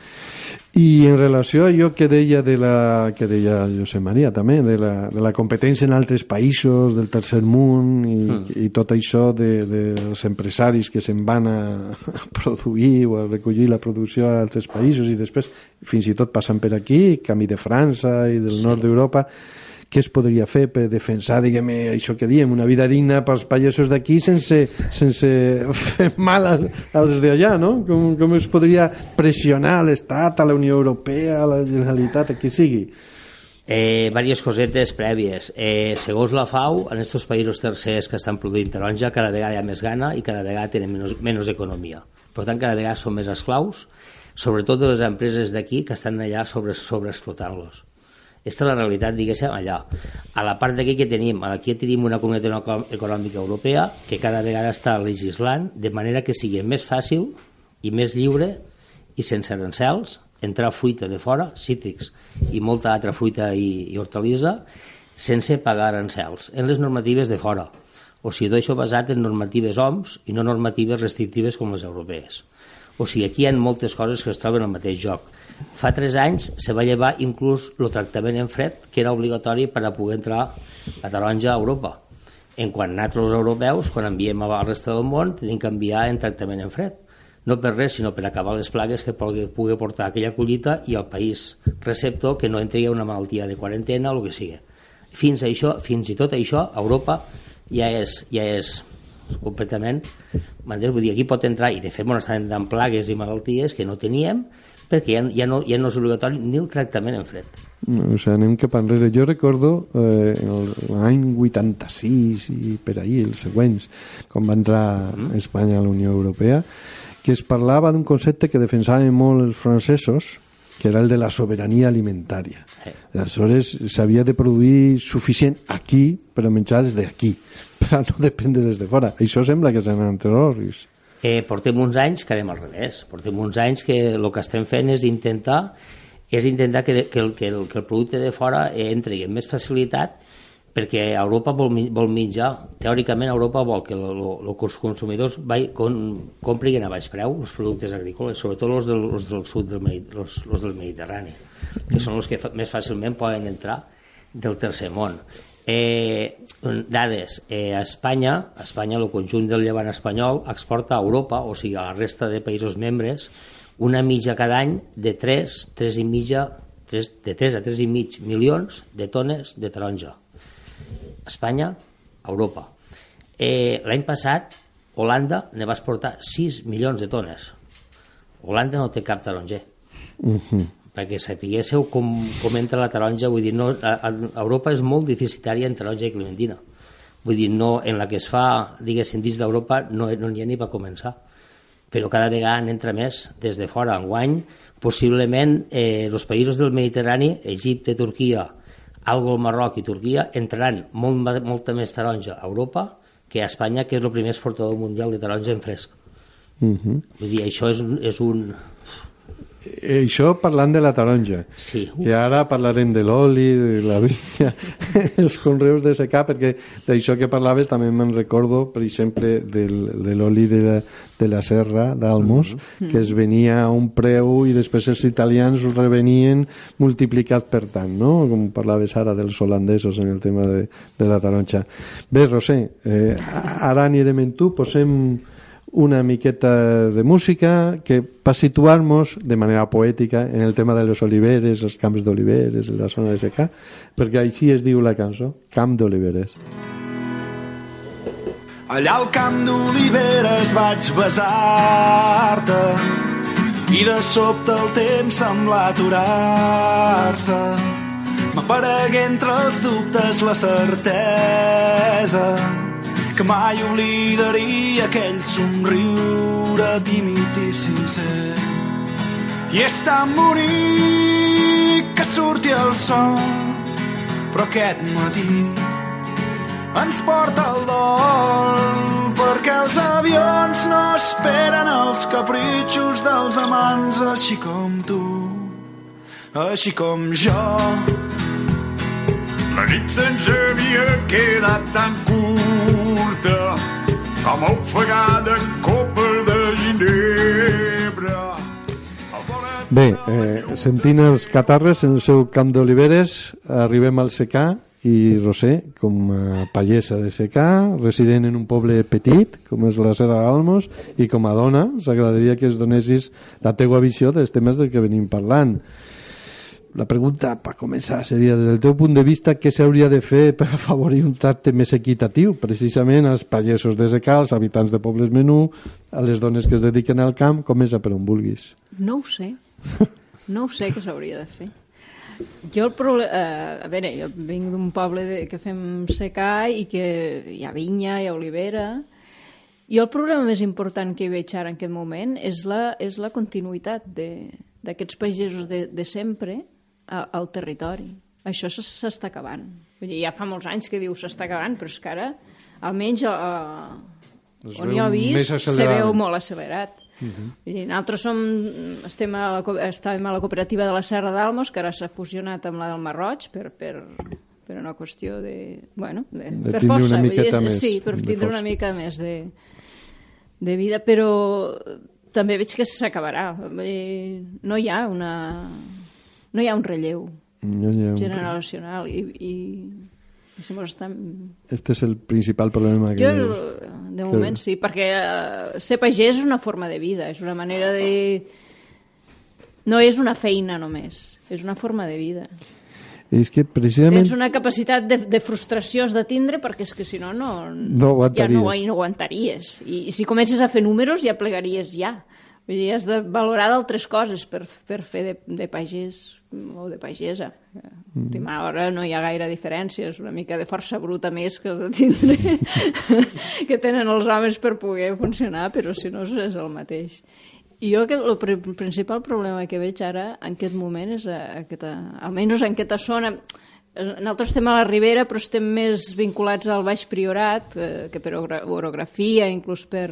I en relació a allò que deia, de la, que deia Josep Maria també, de la, de la competència en altres països, del tercer món i, mm. i tot això de, de, dels empresaris que se'n van a, a produir o a recollir la producció a altres països i després fins i tot passant per aquí, camí de França i del sí. nord d'Europa, què es podria fer per defensar, diguem això que diem, una vida digna pels pagesos d'aquí sense, sense fer mal als d'allà, no? Com, com es podria pressionar l'Estat, a la Unió Europea, a la Generalitat, a qui sigui? Eh, diverses cosetes prèvies. Eh, segons la FAO, en aquests països tercers que estan produint taronja, cada vegada hi ha més gana i cada vegada tenen menys, menys economia. Per tant, cada vegada són més esclaus, sobretot de les empreses d'aquí que estan allà sobre, sobreexplotant-los. Aquesta és la realitat, diguéssim, allà. A la part d'aquí que tenim, aquí tenim una comunitat econòmica europea que cada vegada està legislant de manera que sigui més fàcil i més lliure i sense arancels entrar fruita de fora, cítrics i molta altra fruita i, i hortalissa sense pagar arancels en les normatives de fora. O sigui, tot això basat en normatives OMS i no normatives restrictives com les europees. O sigui, aquí hi ha moltes coses que es troben al mateix joc. Fa tres anys se va llevar inclús el tractament en fred, que era obligatori per a poder entrar la taronja a Europa. En quan nosaltres, els europeus, quan enviem a la resta del món, tenim que enviar en tractament en fred. No per res, sinó per acabar les plagues que pugui portar aquella collita i al país receptor que no entri una malaltia de quarantena o el que sigui. Fins, a això, fins i tot això, a Europa ja és, ja és completament vull dir, aquí pot entrar i de fet bueno, estan entrant plagues i malalties que no teníem perquè ja, ja, no, ja no és obligatori ni el tractament en fred. No, o sigui, anem cap enrere. Jo recordo eh, l'any 86 i per ahir, els següents, quan va entrar mm. Espanya a la Unió Europea, que es parlava d'un concepte que defensaven molt els francesos, que era el de la sobirania alimentària. Eh. Aleshores, s'havia de produir suficient aquí per a menjar els d'aquí, per a no dependre des de fora. Això sembla que seran terroris eh, portem uns anys que anem al revés. Portem uns anys que el que estem fent és intentar és intentar que, que, el, que, el, que el producte de fora entri amb més facilitat perquè Europa vol, vol mitjar, teòricament Europa vol que, els consumidors vai, com, comprin a baix preu els productes agrícoles, sobretot els del, els del sud del, els, els del Mediterrani, que són els que fa, més fàcilment poden entrar del tercer món. Eh, dades, eh, a Espanya, a Espanya, el conjunt del llevant espanyol exporta a Europa, o sigui, a la resta de països membres, una mitja cada any de 3, 3 i mitja, 3, de 3 a 3 i mig milions de tones de taronja. Espanya, Europa. Eh, L'any passat, Holanda ne va exportar 6 milions de tones. Holanda no té cap taronger. Uh -huh perquè sapiguéssiu com, com entra la taronja, vull dir, no, a, a Europa és molt deficitària en taronja i clementina. Vull dir, no, en la que es fa, diguéssim, dins d'Europa no n'hi no ha ni va començar. Però cada vegada n'entra més des de fora. Enguany, possiblement, eh, els països del Mediterrani, Egipte, Turquia, algo el Marroc i Turquia, entraran molt, molta més taronja a Europa que a Espanya, que és el primer exportador mundial de taronja en fresc. Uh -huh. Vull dir, això és, és un això parlant de la taronja. Sí. Que ara parlarem de l'oli, de la vinya, els conreus de secà, perquè d'això que parlaves també me'n recordo, per exemple, del, de l'oli de, la, de la serra d'Almos, mm -hmm. que es venia a un preu i després els italians ho revenien multiplicat per tant, no? Com parlaves ara dels holandesos en el tema de, de la taronja. Bé, Roser, eh, ara anirem en tu, posem una miqueta de música que per situar-nos de manera poètica en el tema de les oliveres, els camps d'oliveres, la zona de secà, perquè així es diu la cançó, Camp d'Oliveres. Allà al camp d'oliveres vaig besar-te i de sobte el temps sembla aturar-se. M'aparegué entre els dubtes la certesa que mai oblidaria aquell somriure tímid i sincer. I és tan bonic que surti el sol, però aquest matí ens porta el dol perquè els avions no esperen els capritxos dels amants així com tu, així com jo. La nit se'ns havia quedat tan curta com a ofegada copa de ginebra. Bé, eh, sentint els catarres en el seu camp d'oliveres, arribem al secà i Roser, com a pallesa de secà, resident en un poble petit, com és la Serra d'Almos, i com a dona, s'agradaria que es donessis la teua visió dels temes del que venim parlant. La pregunta, per començar, seria, des del teu punt de vista, què s'hauria de fer per afavorir un tracte més equitatiu, precisament als pagesos de secà, als habitants de pobles menú, a les dones que es dediquen al camp, comença per on vulguis. No ho sé. No ho sé què s'hauria de fer. Jo el problema... Eh, a veure, jo vinc d'un poble de, que fem secà i que hi ha vinya, hi ha olivera... Jo el problema més important que hi veig ara en aquest moment és la, és la continuïtat d'aquests pagesos de, de sempre al territori. Això s'està acabant. Vull dir, ja fa molts anys que diu s'està acabant, però és que ara, almenys a, a, on jo he vist, se veu molt accelerat. Uh -huh. Vull dir, nosaltres som, estem a la, estàvem a la cooperativa de la Serra d'Almos, que ara s'ha fusionat amb la del Marroig per, per, per una qüestió de... Bueno, de, De per força. una dir, més sí, per de tindre força. una mica més de, de vida, però també veig que s'acabarà. No hi ha una... No hi ha un relleu No hi ha un- generacional i, i, i mos estan... Este és el principal problema que Jo, veus. de moment sí, perquè eh, ser pagès és una forma de vida, és una manera de... No és una feina només, és una forma de vida. És que precisament... Tens una capacitat de, de frustració has de tindre perquè és que si no, no, No ja no, no aguantaries. I, I si comences a fer números ja plegaries ja. Vull dir, has de valorar d'altres coses per, per fer de, de pagès o de pagesa. A última hora no hi ha gaire diferència, és una mica de força bruta més que de tindre que tenen els homes per poder funcionar, però si no és el mateix. I jo que el pr principal problema que veig ara en aquest moment és a, aquesta, almenys en aquesta zona nosaltres estem a la Ribera però estem més vinculats al Baix Priorat eh, que per orografia inclús per,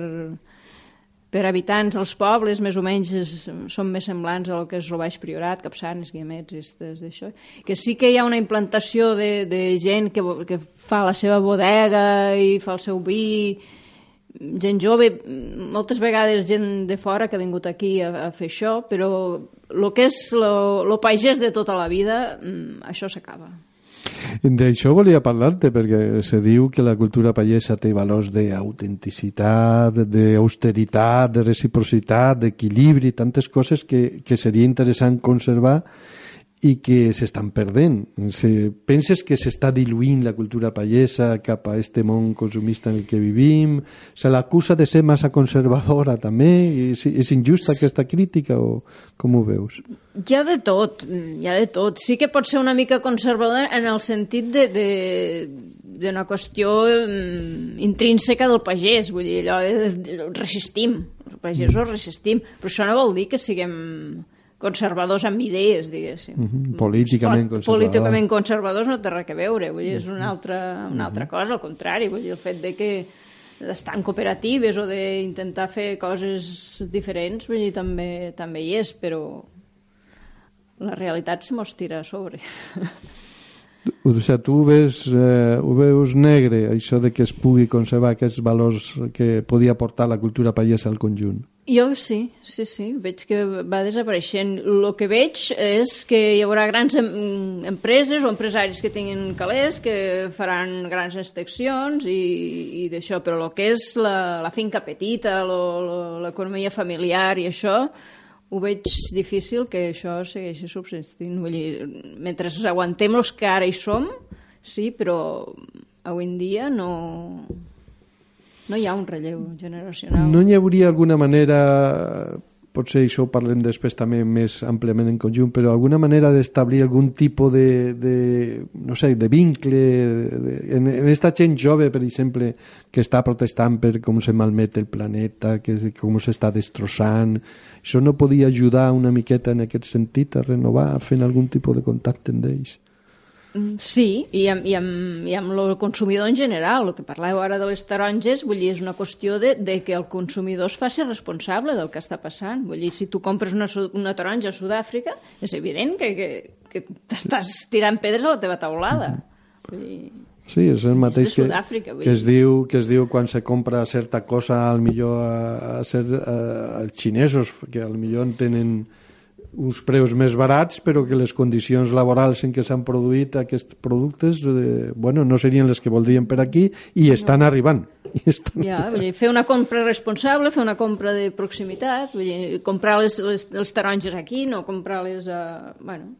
per habitants els pobles més o menys és, són més semblants al que és el Baix Priorat, Capçanes, Guiamets, estes d'això, que sí que hi ha una implantació de, de gent que, que fa la seva bodega i fa el seu vi, gent jove, moltes vegades gent de fora que ha vingut aquí a, a fer això, però el que és lo pagès de tota la vida, mm, això s'acaba. D'això volia parlar-te, perquè se diu que la cultura pallesa té valors d'autenticitat, d'austeritat, de reciprocitat, d'equilibri, tantes coses que, que seria interessant conservar i que s'estan perdent. Se, penses que s'està diluint la cultura pallesa cap a este món consumista en el que vivim? Se l'acusa de ser massa conservadora també? És, és injusta aquesta crítica o com ho veus? Hi ha de tot, hi ha de tot. Sí que pot ser una mica conservador en el sentit de, de, d'una qüestió mm, intrínseca del pagès, vull dir, allò resistim, els pagesos resistim, però això no vol dir que siguem conservadors amb idees, diguéssim. Mhm, políticament Pot- conservador. Políticament conservadors no té res a veure, vull dir, és una altra, una altra cosa, al contrari, vull dir, el fet de que d'estar en cooperatives o d'intentar fer coses diferents, vull dir, també, també hi és, però, la realitat se mos tira a sobre. O sigui, tu ho ves, eh, ho veus negre, això de que es pugui conservar aquests valors que podia portar la cultura pallesa al conjunt. Jo sí, sí, sí, veig que va desapareixent. El que veig és que hi haurà grans em empreses o empresaris que tinguin calés, que faran grans extensions i, i d'això, però el que és la, la finca petita, l'economia familiar i això, ho veig difícil que això segueixi subsistint. Vull dir, mentre aguantem els que ara hi som, sí, però avui en dia no, no hi ha un relleu generacional. No hi hauria alguna manera potser això ho parlem després també més àmpliament en conjunt, però alguna manera d'establir algun tipus de, de, no sé, de vincle de, en, en esta gent jove, per exemple, que està protestant per com se malmet el planeta, que com s'està destrossant, això no podia ajudar una miqueta en aquest sentit a renovar fent algun tipus de contacte amb ells? Mm, sí, i amb, i, amb, i amb el consumidor en general. El que parlàveu ara de les taronges, vull dir, és una qüestió de, de que el consumidor es faci responsable del que està passant. Vull dir, si tu compres una, una taronja a Sud-àfrica, és evident que, que, que t'estàs tirant pedres a la teva taulada. Vull dir, Sí, és el mateix és que, que, es diu, que es diu quan se compra certa cosa al millor a, a ser a, als xinesos, que al millor tenen uns preus més barats, però que les condicions laborals en què s'han produït aquests productes eh, bueno, no serien les que voldrien per aquí i estan no. arribant. I estan ja, vull dir, fer una compra responsable, fer una compra de proximitat, vull dir, comprar les, les, les taronges aquí, no comprar-les a... Bueno,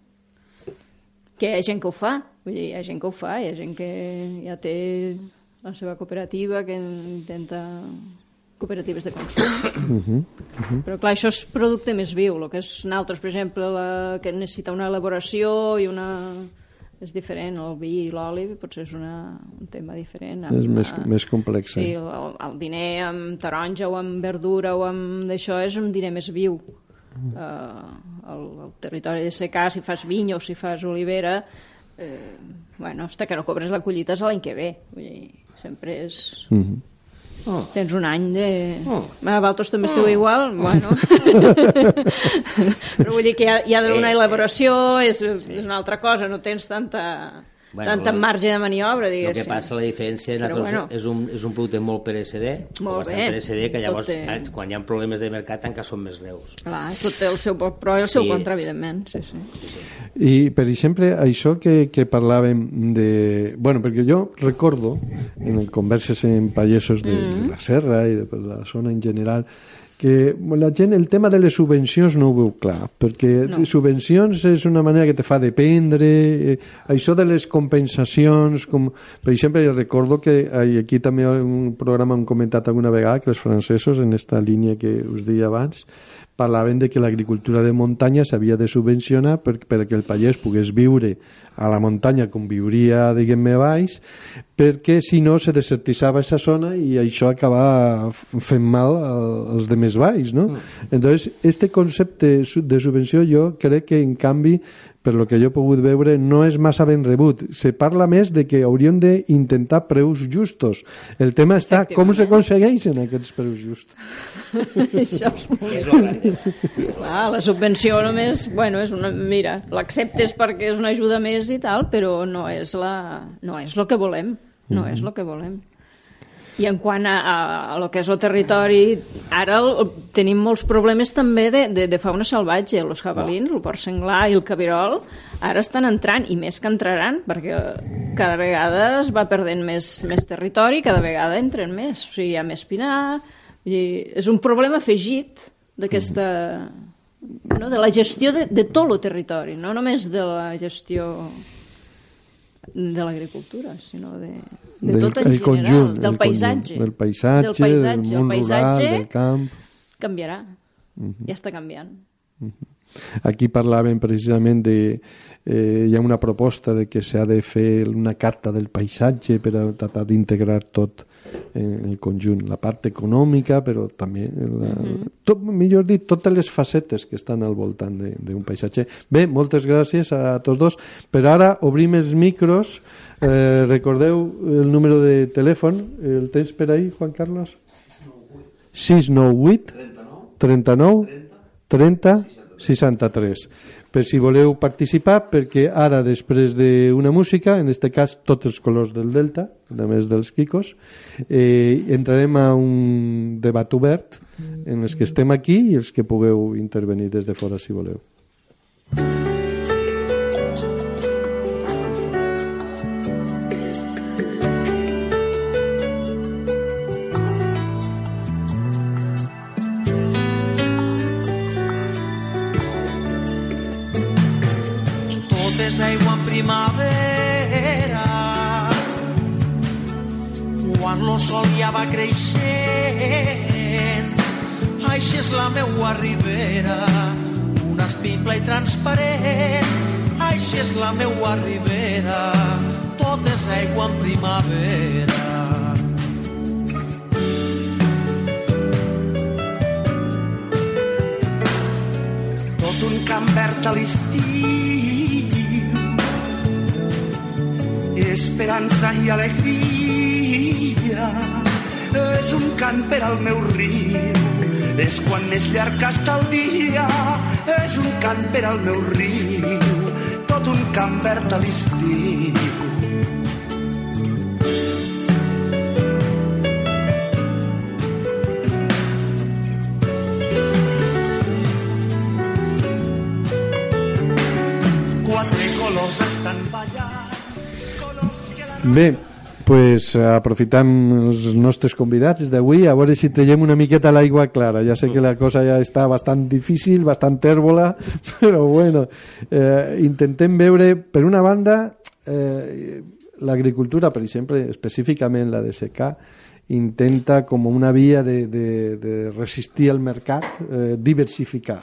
que hi ha gent que ho fa, vull dir, hi ha gent que ho fa, hi ha gent que ja té la seva cooperativa que intenta cooperatives de consum. Uh -huh, uh -huh. Però clar, això és producte més viu. El que és naltres, per exemple, la, que necessita una elaboració i una... és diferent, el vi i l'oli potser és una, un tema diferent. Amb, és més, uh, més complex. Sí, el, el diner amb taronja o amb verdura o amb d'això és un diner més viu. Uh, el, el territori de secà, si fas vinya o si fas olivera, eh, bueno, hasta que no cobres la collita és l'any que ve. Vull dir, sempre és... Uh -huh Oh. Tens un any de... Oh. A Valtos també esteu oh. igual? Bueno. Però vull dir que hi ha, hi ha d'una eh, elaboració, és, és una altra cosa, no tens tanta bueno, tanta el, marge de maniobra, diguéssim. El que passa, la diferència Però, bueno, és, un, és un producte molt per SD, molt bé, per SD, que llavors, té... eh, quan hi ha problemes de mercat, encara són més greus. Clar, tot té el seu pro i el seu sí, contra, evidentment. Sí, sí. sí, sí. I, per exemple, això que, que parlàvem de... Bueno, perquè jo recordo, en converses en pagesos de, mm. de la Serra i de, de la zona en general, que la gent el tema de les subvencions no ho veu clar, perquè no. subvencions és una manera que te fa dependre, eh, això de les compensacions, com, per exemple, recordo que aquí també un programa hem comentat alguna vegada que els francesos, en esta línia que us deia abans, parlaven de que l'agricultura de muntanya s'havia de subvencionar per, perquè el pagès pogués viure a la muntanya com viuria, diguem-ne, baix, perquè si no se desertitzava aquesta zona i això acaba fent mal als de més baix, no? Mm. Entonces, este concepte de subvenció jo crec que en canvi per lo que jo he pogut veure, no és massa ben rebut. Se parla més de que hauríem d'intentar preus justos. El tema està com s'aconsegueixen aquests preus justos. Això és molt difícil. Clar, la subvenció només, bueno, és una, mira, l'acceptes perquè és una ajuda més i tal, però no és, la, no és el que volem. No mm -hmm. és el que volem. I en quant a, a, a lo que és el territori, ara el, tenim molts problemes també de, de, de fauna salvatge. Els jabalins, oh. el porc senglar i el cabirol, ara estan entrant, i més que entraran, perquè cada vegada es va perdent més, més territori, cada vegada entren més. O sigui, hi ha més pinar... I és un problema afegit d'aquesta... No, de la gestió de, de tot el territori, no només de la gestió de l'agricultura, sinó de, de del, tot en general, conjunt, del paisatge. Conjunt, del paisatge, del, paisatge, del món el paisatge rural, del camp... Canviarà, uh -huh. ja està canviant. Uh -huh. Aquí parlàvem precisament de... Eh, hi ha una proposta de que s'ha de fer una carta del paisatge per a tratar d'integrar tot en el conjunt, la part econòmica, però també, la, mm -hmm. tot, millor dit, totes les facetes que estan al voltant d'un paisatge. Bé, moltes gràcies a tots dos. Per ara obrim els micros. Eh, recordeu el número de telèfon. El tens per ahí, Juan Carlos? 698 39 30 30 63. Per si voleu participar, perquè ara, després d'una música, en este cas tots els colors del Delta, a més dels Kikos, eh, entrarem a un debat obert en els que estem aquí i els que pugueu intervenir des de fora, si voleu. Sol ja va creixent. Així és la meua ribera una espipla i transparent. Així és la meua ribera tot és aigua en primavera. Tot un camp verd a l'estiu esperança i alegria és un cant per al meu riu. És quan més llarg està el dia. És un cant per al meu riu. Tot un camp verd a l'estiu. Bé, pues, aprofitam els nostres convidats d'avui, a veure si traiem una miqueta l'aigua clara. Ja sé que la cosa ja està bastant difícil, bastant tèrbola, però bueno, eh, intentem veure, per una banda, eh, l'agricultura, per exemple, específicament la de secà, intenta com una via de, de, de resistir al mercat, eh, diversificar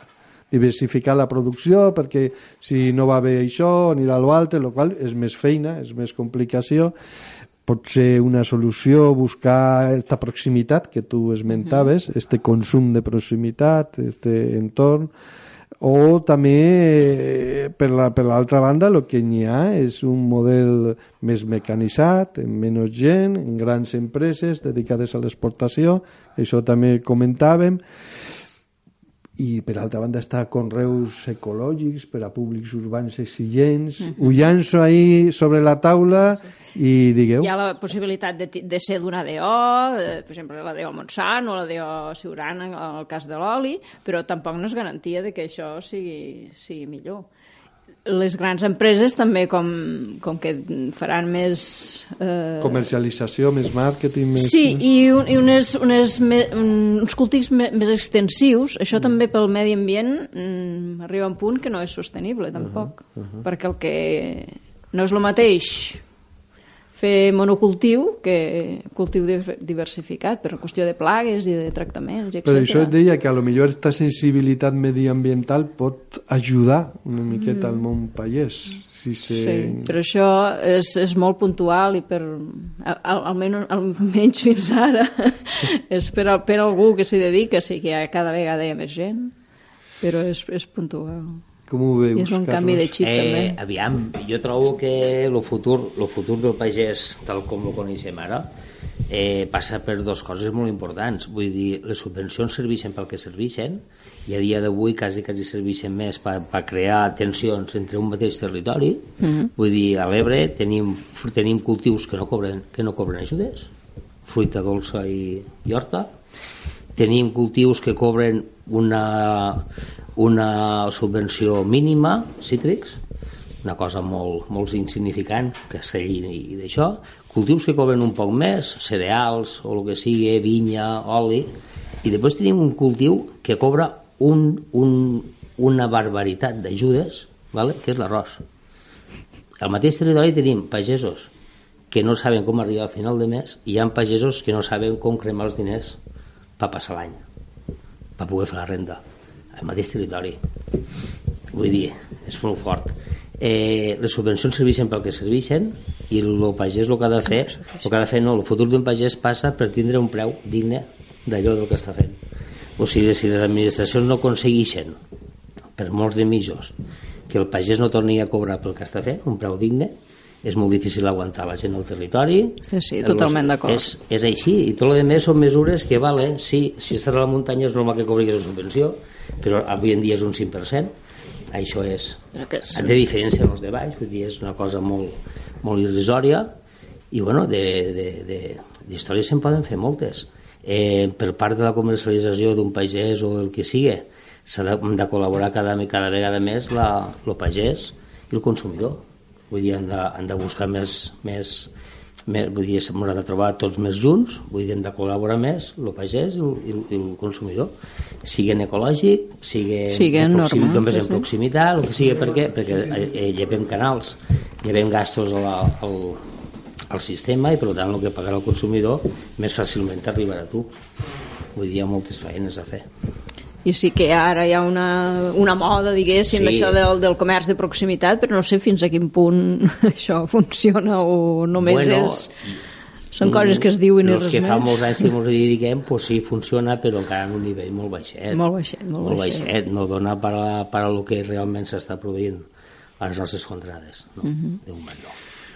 diversificar la producció perquè si no va bé això anirà a l'altre, el qual és més feina, és més complicació pot ser una solució buscar aquesta proximitat que tu esmentaves, este consum de proximitat, este entorn, o també eh, per la- per l'altra banda el que n'hi ha és un model més mecanitzat, amb menys gent, en grans empreses dedicades a l'exportació, això també comentàvem, i per altra banda està conreus ecològics per a públics urbans exigents. Ho llanço ahí sobre la taula i digueu. Hi ha la possibilitat de, de ser d'una DO, eh, per exemple, la DO Montsant o la DO Siurana en el cas de l'oli, però tampoc no és garantia de que això sigui, sigui millor. Les grans empreses també, com, com que faran més... Eh, Comercialització, més màrqueting, més... Sí, i, un, i unes, unes, me, uns cultius me, més extensius, això mm. també pel medi ambient mm, arriba a un punt que no és sostenible, tampoc. Uh -huh, uh -huh. Perquè el que no és el mateix fer monocultiu que cultiu di- diversificat per qüestió de plagues i de tractaments, etc. Per això et deia que a lo millor aquesta sensibilitat mediambiental pot ajudar una miqueta al món pagès. Si se... Sí, però això és, és molt puntual i per, al, almenys, almenys fins ara és per, per algú que s'hi dedica, sí que hi ha cada vegada hi ha més gent, però és, és puntual. Com ho veus, I és un canvi de xip, també. Eh, aviam, jo trobo que el futur, el futur del pagès, tal com el coneixem ara, eh, passa per dues coses molt importants. Vull dir, les subvencions serveixen pel que serveixen i a dia d'avui quasi quasi serveixen més per, per crear tensions entre un mateix territori. Mm -hmm. Vull dir, a l'Ebre tenim, tenim cultius que no cobren, que no cobren ajudes, fruita dolça i, i horta, tenim cultius que cobren una, una subvenció mínima, cítrics, una cosa molt, molt insignificant, castell i d'això, cultius que cobren un poc més, cereals o el que sigui, vinya, oli, i després tenim un cultiu que cobra un, un, una barbaritat d'ajudes, vale? que és l'arròs. Al mateix territori tenim pagesos que no saben com arribar al final de mes i hi ha pagesos que no saben com cremar els diners per passar l'any, per poder fer la renda al mateix territori. Vull dir, és molt fort. Eh, les subvencions serveixen pel que serveixen i el pagès el que ha de fer, el que ha de fer no, el futur d'un pagès passa per tindre un preu digne d'allò del que està fent. O sigui, si les administracions no aconsegueixen per molts de mitjos que el pagès no torni a cobrar pel que està fent, un preu digne, és molt difícil aguantar la gent al territori. Sí, sí, totalment d'acord. És, és així, i tot el més són mesures que, vale, sí, si estàs a la muntanya és normal que cobriguis una subvenció, però avui en dia és un 5%, això és que és- de diferència amb els de baix, vull dir, és una cosa molt, molt irrisòria, i bueno, de- de- de- d'històries se'n poden fer moltes. Eh, per part de la comercialització d'un pagès o el que sigui, s'ha de, de col·laborar cada, cada vegada més la, el pagès i el consumidor. Vull dir, han de, han de buscar més, més, més vull dir, s'haurà de trobar tots més junts, vull dir, hem de col·laborar més el pagès i el, i i el consumidor, siguin ecològic, Siguen de proximi- normal, només sí, en proximitat, el que sigui, per què? Perquè eh, eh, llevem canals, llevem gastos a la, al, al sistema i per tant el que pagarà el consumidor més fàcilment arribarà a tu. Vull dir, hi ha moltes feines a fer. I sí que ara hi ha una, una moda, diguéssim, Sí. això del, del comerç de proximitat, però no sé fins a quin punt això funciona o només Bueno, és... Són coses que es diuen i res que fa més. molts anys que ens dediquem, pues sí, funciona, però encara en un nivell molt baixet. Molt baixet, molt molt baixet. baixet. No dona per a, per a lo que realment s'està produint a les nostres contrades. No, Mhm. de moment no.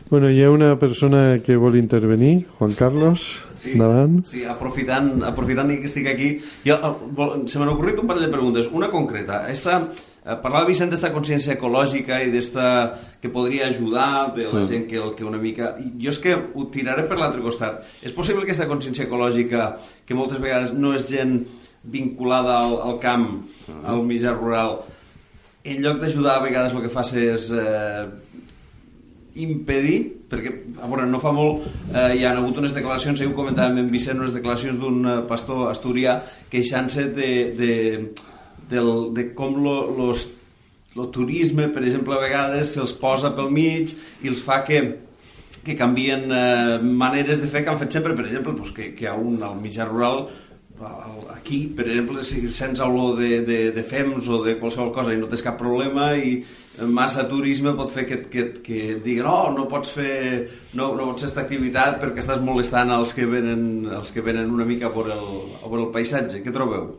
Bueno, hi ha una persona que vol intervenir, Juan Carlos, Sí, endavant. sí aprofitant, aprofitant que estic aquí, jo, eh, se m'han ocorrit un parell de preguntes. Una concreta. Esta, eh, parlava Vicent d'esta consciència ecològica i d'esta que podria ajudar de la Mm. gent que, que una mica... Jo és que ho tiraré per l'altre costat. És possible que aquesta consciència ecològica, que moltes vegades no és gent vinculada al, al camp, al mitjà rural, en lloc d'ajudar a vegades el que fa és eh, impedir, perquè a veure, no fa molt eh, hi ha hagut unes declaracions, ahir ho comentàvem amb Vicent, unes declaracions d'un eh, pastor asturià queixant-se de, de, del, de com lo, los, lo turisme, per exemple, a vegades se'ls posa pel mig i els fa que que canvien eh, maneres de fer que han fet sempre, per exemple, pues, que, que a un al mitjà rural al- aquí, per exemple, si sents olor de, de, de fems o de qualsevol cosa i no tens cap problema i massa turisme pot fer que, que, que et diguin oh, no pots fer no, no pots fer aquesta activitat perquè estàs molestant els que venen, els que venen una mica per el, per el paisatge. Què trobeu?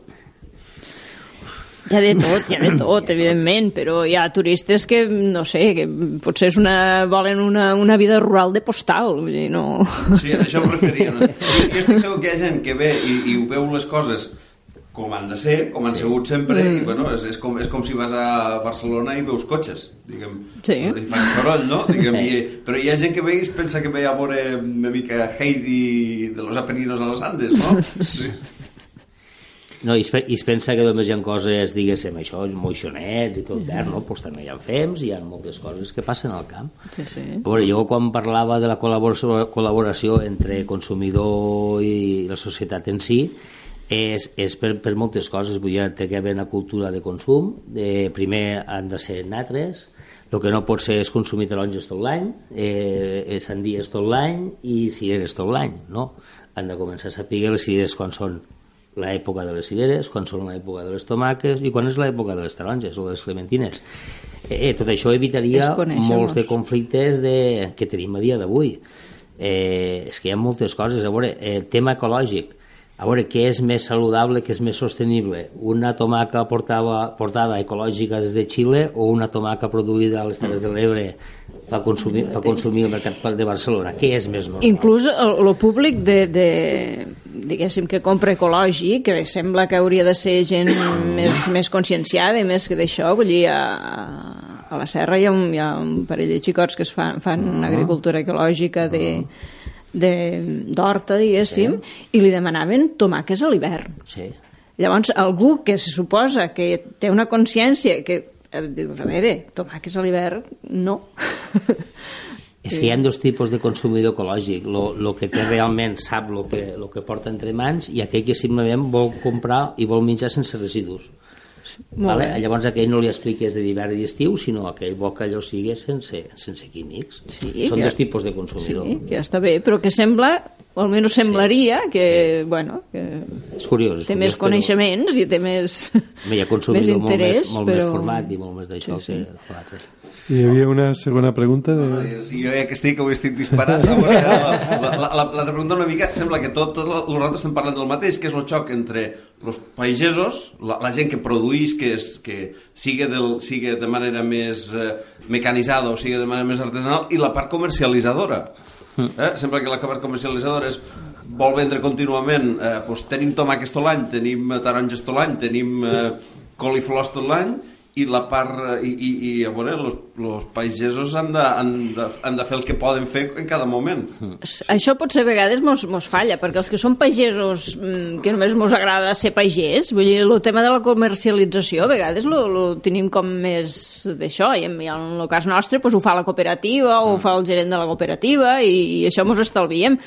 Hi ha de tot, hi ha de tot, evidentment, però hi ha turistes que, no sé, que potser és una, volen una, una vida rural de postal, vull dir, no... Sí, a això em referia. No? Sí, jo estic segur que hi ha gent que ve i, i ho veu les coses com han de ser, com han sí. sigut sempre, mm. i bueno, és, és, com, és com si vas a Barcelona i veus cotxes, diguem, Sí. i fan soroll, no? Diguem, i, però hi ha gent que ve i pensa que ve a veure una mica Heidi de los Apeninos a los Andes, no? Sí. No, i es, i es pensa que només hi ha coses, diguéssim, això, moixonets i tot verd, no? Pues també hi ha fems, hi ha moltes coses que passen al camp. Sí, sí. Veure, jo quan parlava de la col·laboració, col·laboració entre consumidor i la societat en si, és, és per, per moltes coses. Vull dir, té que haver una cultura de consum. De, primer han de ser natres, el que no pot ser és consumir taronges tot l'any, eh, sandies tot l'any i cireres tot l'any, no? Han de començar a saber les cireres quan són l'època de les cireres, quan són l'època de les tomaques i quan és l'època de les taronges o de les clementines. Eh, tot això evitaria molts de conflictes de, que tenim a dia d'avui. Eh, és que hi ha moltes coses. A veure, el tema ecològic, a veure, què és més saludable, què és més sostenible? Una tomaca portava, portada ecològica des de Xile o una tomaca produïda a les Terres de l'Ebre per consumir, per consumir al mercat de Barcelona? Què és més normal? Inclús el, el públic de, de, diguéssim, que compra ecològic, que sembla que hauria de ser gent més, més conscienciada i més que d'això, vull dir, a, a la serra hi ha, un, hi ha un parell de xicots que es fan, fan agricultura ecològica de de- d'horta, diguéssim, i li demanaven tomàquets a l'hivern. Sí. Llavors, algú que se suposa que té una consciència que eh, dius, a veure, tomàquets a l'hivern, no. És que hi ha dos tipus de consumidor ecològic, lo, lo que té realment sap lo que, lo que porta entre mans i aquell que simplement vol comprar i vol menjar sense residus. Molt Vale? bé. Llavors aquell no li expliques de d'hivern i estiu, sinó aquell vol que allò sigui sense, sense químics. Sí, Són que- dos tipus de consumidor. Sí, que ja està bé, però que sembla o almenys semblaria que, bueno, que És curiós. És té més curiós, coneixements i té més, Però hi ha més consumidor molt, interès, més, molt però... més format i molt més d'això Sí, sí. que l'altre. Hi havia una segona pregunta? De... Sí, jo ja que estic, avui estic disparat. La, la, la, la, l'altra pregunta una mica, sembla que tot, tot el nosaltres estem parlant del mateix, que és el xoc entre els pagesos, la, la gent que produeix, que, és, que sigue, del, sigue de manera més eh, mecanitzada o sigue de manera més artesanal, i la part comercialitzadora. Eh? Sembla que la part comercialitzadora és vol vendre contínuament eh, doncs tenim tomàquets tot l'any, tenim taronges tot l'any, tenim eh, coliflors tot l'any i la part i, i, i a veure, los, los pagesos han de, han, de, han de fer el que poden fer en cada moment. Això potser a vegades mos, mos falla, perquè els que són pagesos mm, que només mos agrada ser pagès, vull dir, el tema de la comercialització a vegades lo, lo tenim com més d'això, i en, i en el cas nostre pues, ho fa la cooperativa o ho fa el gerent de la cooperativa i, i això mos estalviem,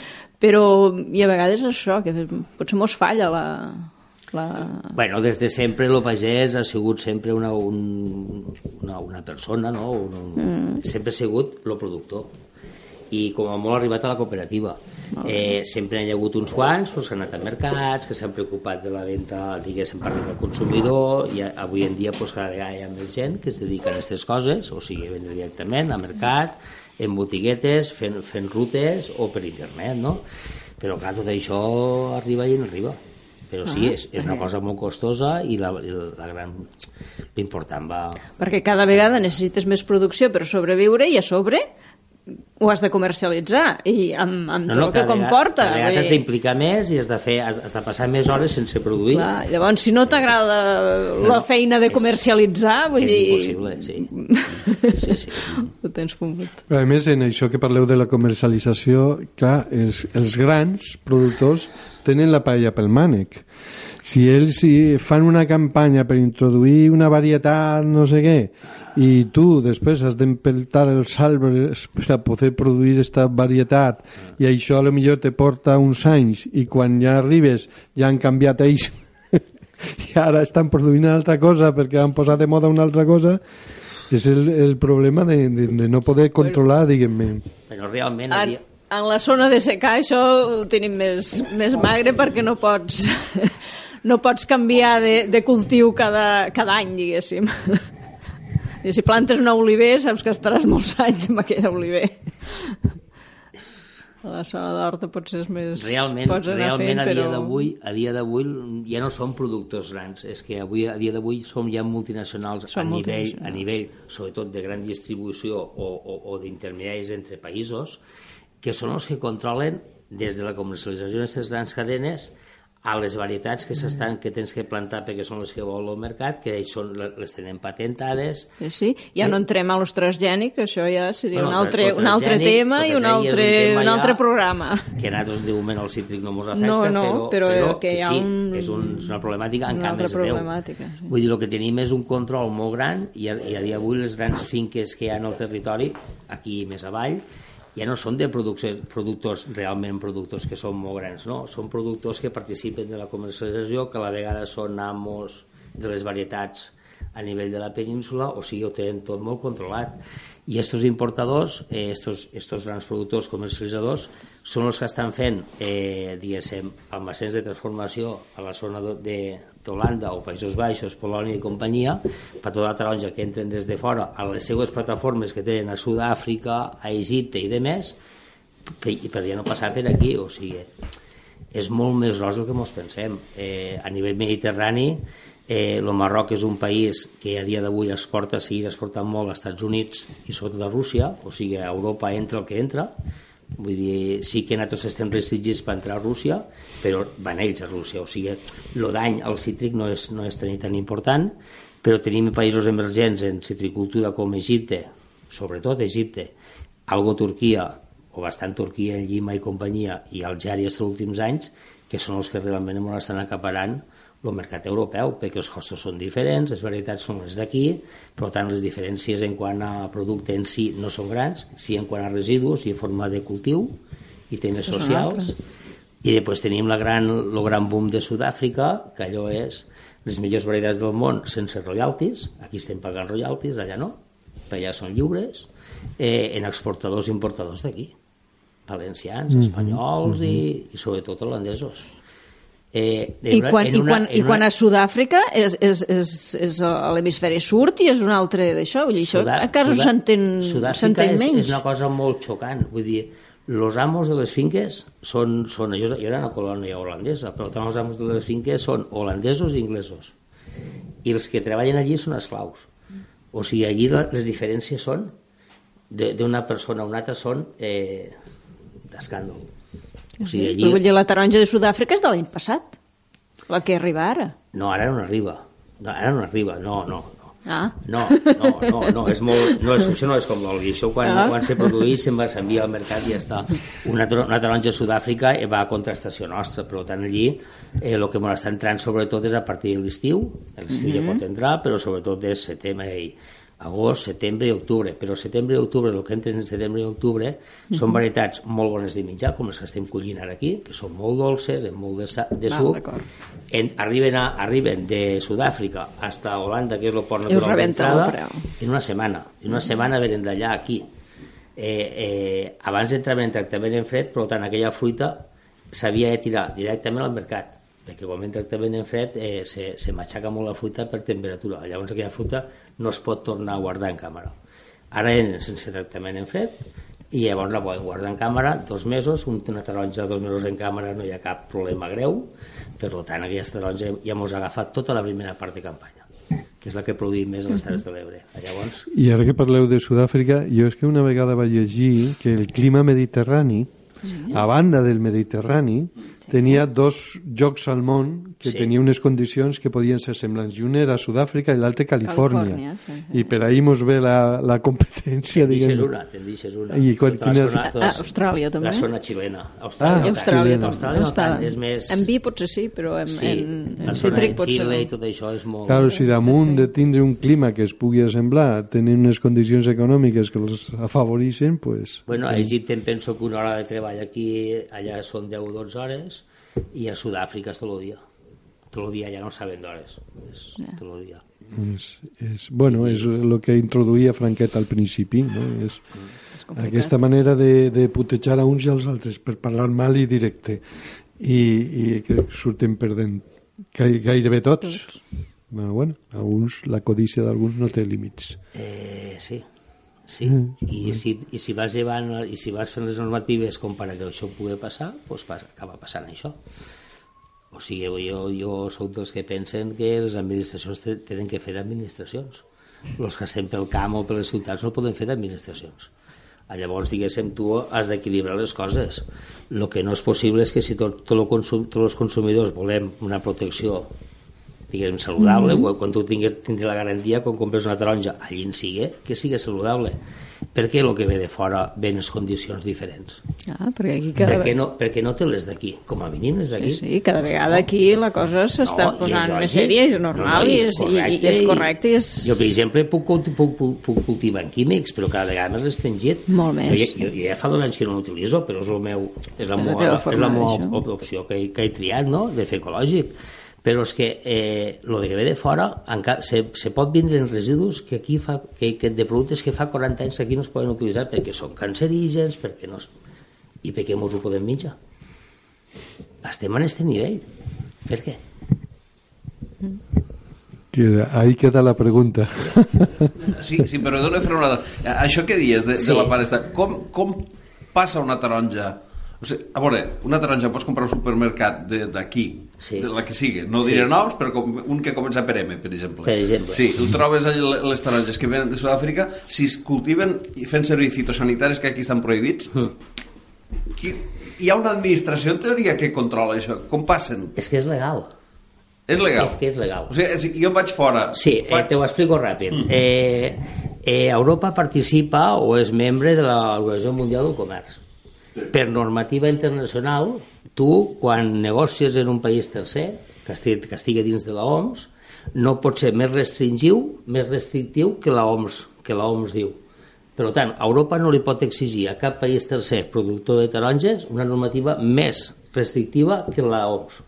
però i a vegades això, que potser mos falla la, la... Bueno, des de sempre el pagès ha sigut sempre una, un, una, una persona, no? Un, un, mm. Sempre ha sigut el productor i com a molt ha arribat a la cooperativa. Eh, sempre hi ha hagut uns quants pues, que han anat a mercats, que s'han preocupat de la venda, diguéssim, per al consumidor, i avui en dia pues, cada vegada hi ha més gent que es dedica a aquestes coses, o sigui, vendre directament a mercat, en botiguetes, fent, fent rutes o per internet, no? Però clar, tot això arriba i no arriba. Però sí, és, és una cosa molt costosa i la, la gran... L'important va... Perquè cada vegada necessites més producció per sobreviure i a sobre ho has de comercialitzar i amb, amb tot el que comporta. Cada vegada has d'implicar més i has de, fer, has, has de passar més hores sense produir. Clar, llavors, si no t'agrada la no, feina de és- comercialitzar, vull és dir... impossible, sí. sí, sí. Ho tens fumut. Però a més, en això que parleu de la comercialització, clar, els, els grans productors tenen la paella pel mànec. Si ells si fan una campanya per introduir una varietat, no sé què, i tu després has d'empeltar els arbres per a poder produir aquesta varietat i això a lo millor te porta uns anys i quan ja arribes ja han canviat ells i ara estan produint una altra cosa perquè han posat de moda una altra cosa és el, el problema de, de, de no poder controlar, diguem-ne. Però realment... En, havia- en la zona de secà això ho tenim més, més magre perquè no pots, no pots canviar de, de cultiu cada, cada any, diguéssim. I si plantes un oliver, saps que estaràs molts anys amb aquell oliver. A la zona d'horta potser és més... Realment, pots anar realment fent, a dia però... d'avui a dia d'avui ja no som productors grans, és que avui a dia d'avui som ja multinacionals a Som nivell, a multinacionals. nivell sobretot de gran distribució o, o, o d'intermediaris entre països que són els que controlen des de la comercialització d'aquestes grans cadenes a les varietats que s'estan que tens que plantar perquè són les que vol el mercat, que són, les tenen patentades, Sí, sí. Ja no entrem a los transgènics, això ja seria Bueno, un, altre, el un altre tema i el un altre, un tema un altre programa. que nosaltres de moment el cítric no ens afecta, No, no, però, però que hi ha sí, un- és, un, és una problemàtica encara més greu. sí. Vull dir, el que tenim és un control molt gran i a, i a dia d'avui les grans finques que hi ha al territori, aquí més avall, ja no són de productors, productors realment productors que són molt grans, no? Són productors que participen de la comercialització, que a la vegada són amos de les varietats a nivell de la península, o sigui, ho tenen tot molt controlat. I estos importadors, eh, grans productors comercialitzadors, són els que estan fent, eh, diguéssim, almacens de transformació a la zona de- de- d'Holanda o Països Baixos, Polònia i companyia, per tota la taronja que entren des de fora a les seues plataformes que tenen a Sud-àfrica, a Egipte i demés, per, per ja no passar per aquí, o sigui, és molt més gros del que ens pensem. Eh, a nivell mediterrani, eh, Marroc és un país que a dia d'avui exporta, segueix exportant molt als Estats Units i sobretot a Rússia, o sigui, a Europa entra el que entra, vull dir, sí que nosaltres estem restringits per entrar a Rússia, però van ells a Rússia, o sigui, el dany al cítric no és, no és tan, tan important, però tenim països emergents en citricultura com Egipte, sobretot Egipte, algo Turquia, o bastant Turquia Llima i companyia, i Algèria els últims anys, que són els que realment ens estan acaparant el mercat europeu, perquè els costos són diferents, les varietats són les d'aquí, per tant les diferències en quant a producte en si no són grans, sí en quant a residus i forma de cultiu i temes Això socials. I després tenim la gran, el gran boom de Sud-àfrica, que allò és les millors varietats del món sense royalties, aquí estem pagant royalties, allà no, per allà són lliures, eh, en exportadors i importadors d'aquí. valencians, espanyols i, i sobretot holandesos. Eh, en I una- quan, en i una- quan, i quan una- a Sud-àfrica és, és, és, és a l'hemisferi sud i és un altre d'això, vull dir, això Sudà- encara Sudà- s'entén s'entén és, menys. és una cosa molt xocant. Vull dir, los amos de les finques són, són jo, jo era una colònia holandesa, però tant els amos de les finques són holandesos i inglesos. I els que treballen allí són esclaus. O sigui, allí les diferències són de- d'una persona a una altra són eh, d'escàndol. O sigui, Però allí... vull dir, la taronja de Sud-àfrica és de l'any passat, la que arriba ara. No, ara no arriba. No, ara no arriba, no, no. no. Ah. No, no, no, no, és molt, no és, això no és com l'oli, això quan, Ah. quan se produeix va s'envia al mercat i ja està. Una, una taronja a Sud-àfrica eh, va a contrastació nostra, per tant allí eh, el que ens està entrant sobretot és a partir de l'estiu, l'estiu ja Mhm. pot entrar, però sobretot és setembre i agost, setembre i octubre, però setembre i octubre, el que entra en setembre i octubre són Mhm. varietats molt bones de menjar, com les que estem collint ara aquí, que són molt dolces, amb molt de, de Val, suc, d'acord. en, arriben, a, arriben de Sud-àfrica hasta Holanda, que és el port natural d'entrada, en una setmana. En una setmana venen d'allà aquí. Eh, eh, abans entraven en tractament en fred, per tant, aquella fruita s'havia de tirar directament al mercat, perquè quan en tractament en fred eh, se, se matxaca molt la fruita per temperatura. Llavors aquella fruita no es pot tornar a guardar en càmera. Ara enen sense tractament en fred i llavors la poden guardar en càmera dos mesos, un- una taronja dos mesos en càmera no hi ha cap problema greu, per tant aquesta taronja ja mos ha agafat tota la primera part de campanya, que és la que produïm més a les Terres de l'Ebre. Llavors, I ara que parleu de Sud-àfrica, jo és que una vegada vaig llegir que el clima mediterrani, a banda del Mediterrani, tenia dos jocs al món que Sí. tenia unes condicions que podien ser semblants. I un era Sud-àfrica i l'altre Califòrnia. Califòrnia, sí, I per ahí mos ve la, la competència, te'n deixes diguem una, te'n deixes una. I quan- Tota és- zona- Ah, la- Austràlia, també. La zona xilena. Ah, Austràlia, I no tant. Austràlia, xilena. Austràlia no tant, és més... En vi potser sí, però en, Sí, en, en zona cítric potser Xile i tot això és molt... Claro, si damunt sí. de tindre un clima que es pugui assemblar, tenir unes condicions econòmiques que els afavoreixen, pues... Bueno, a Egipte em penso que una hora de treball aquí, allà són 10 o 12 hores, i a Sud-àfrica és tot el dia. Tot el dia ja no saben d'hores. És tot el dia. És, és, bueno, és el que introduïa Franquet al principi, no? És, aquesta manera de, de putejar a uns i als altres per parlar mal i directe i, i que surten perdent gai- gairebé tots. Bueno, bueno, a uns, la codícia d'alguns no té límits. Eh, sí, sí. Mm. I, si, I si vas llevant, i si vas fent les normatives com per a que això pugui passar, doncs pas, acaba passant això. O sigui, jo, jo sóc dels que pensen que les administracions te- tenen que fer d'administracions. Els que estem pel camp o per les ciutats no poden fer d'administracions. Ah, Llavors, diguéssim, tu has d'equilibrar les coses. El que no és possible és que si tot, tot el consum, tots els consumidors volem una protecció diguem, saludable, mm -hmm. quan tu tingues, tindràs la garantia, quan compres una taronja, allí en sigui, que sigui saludable. Perquè el que ve de fora ve en condicions diferents. Ah, perquè aquí cada, Perquè no, perquè no té les d'aquí, com a mínim les d'aquí. sí, sí, cada vegada aquí la cosa s'està No, posant més sèria, és normal, i, és, i, i, és correcte. I és... Jo, per exemple, puc, puc, puc, puc cultivar en químics, però cada vegada més restringit. Molt més. Jo, ja- jo, ja fa dos anys que no l'utilitzo, però és, el meu, és la És la meva, és la meva opció que, he- que he triat, no?, de fer ecològic. Però és que eh, lo de que ve de fora encara, se, se pot vindre en residus que aquí fa, que, que de productes que fa 40 anys que aquí no es poden utilitzar perquè són cancerígens, perquè no... es- I per què mos ho podem menjar? Estem en este nivell. Per què? Que ahí queda la pregunta. Sí, sí, però d'una fer una... Això que dies de, Sí. de la part com, com passa una taronja? O sigui, a veure, una taronja pots comprar al supermercat de- d'aquí, Sí. de la que sigui. No Sí. diré noms, però com, un que comença per M, per exemple. Per exemple. Sí, tu trobes allà les taronges que venen de Sud-àfrica, si es cultiven i fent servir fitosanitaris que aquí estan prohibits, Mm. qui, hi ha una administració en teoria que controla això. Com passen? És que és legal. És legal? És que és legal. O sigui, jo vaig fora... Sí, eh, faig... te ho explico ràpid. Mm. Eh, eh, Europa participa o és membre de l'Organització Mundial del Comerç. Per normativa internacional, tu, quan negocies en un país tercer, que estigui, que estigui dins de la OMS, no pot ser més restringiu, més restrictiu que la OMS, que la OMS diu. Per tant, Europa no li pot exigir a cap país tercer productor de taronges una normativa més restrictiva que la OMS.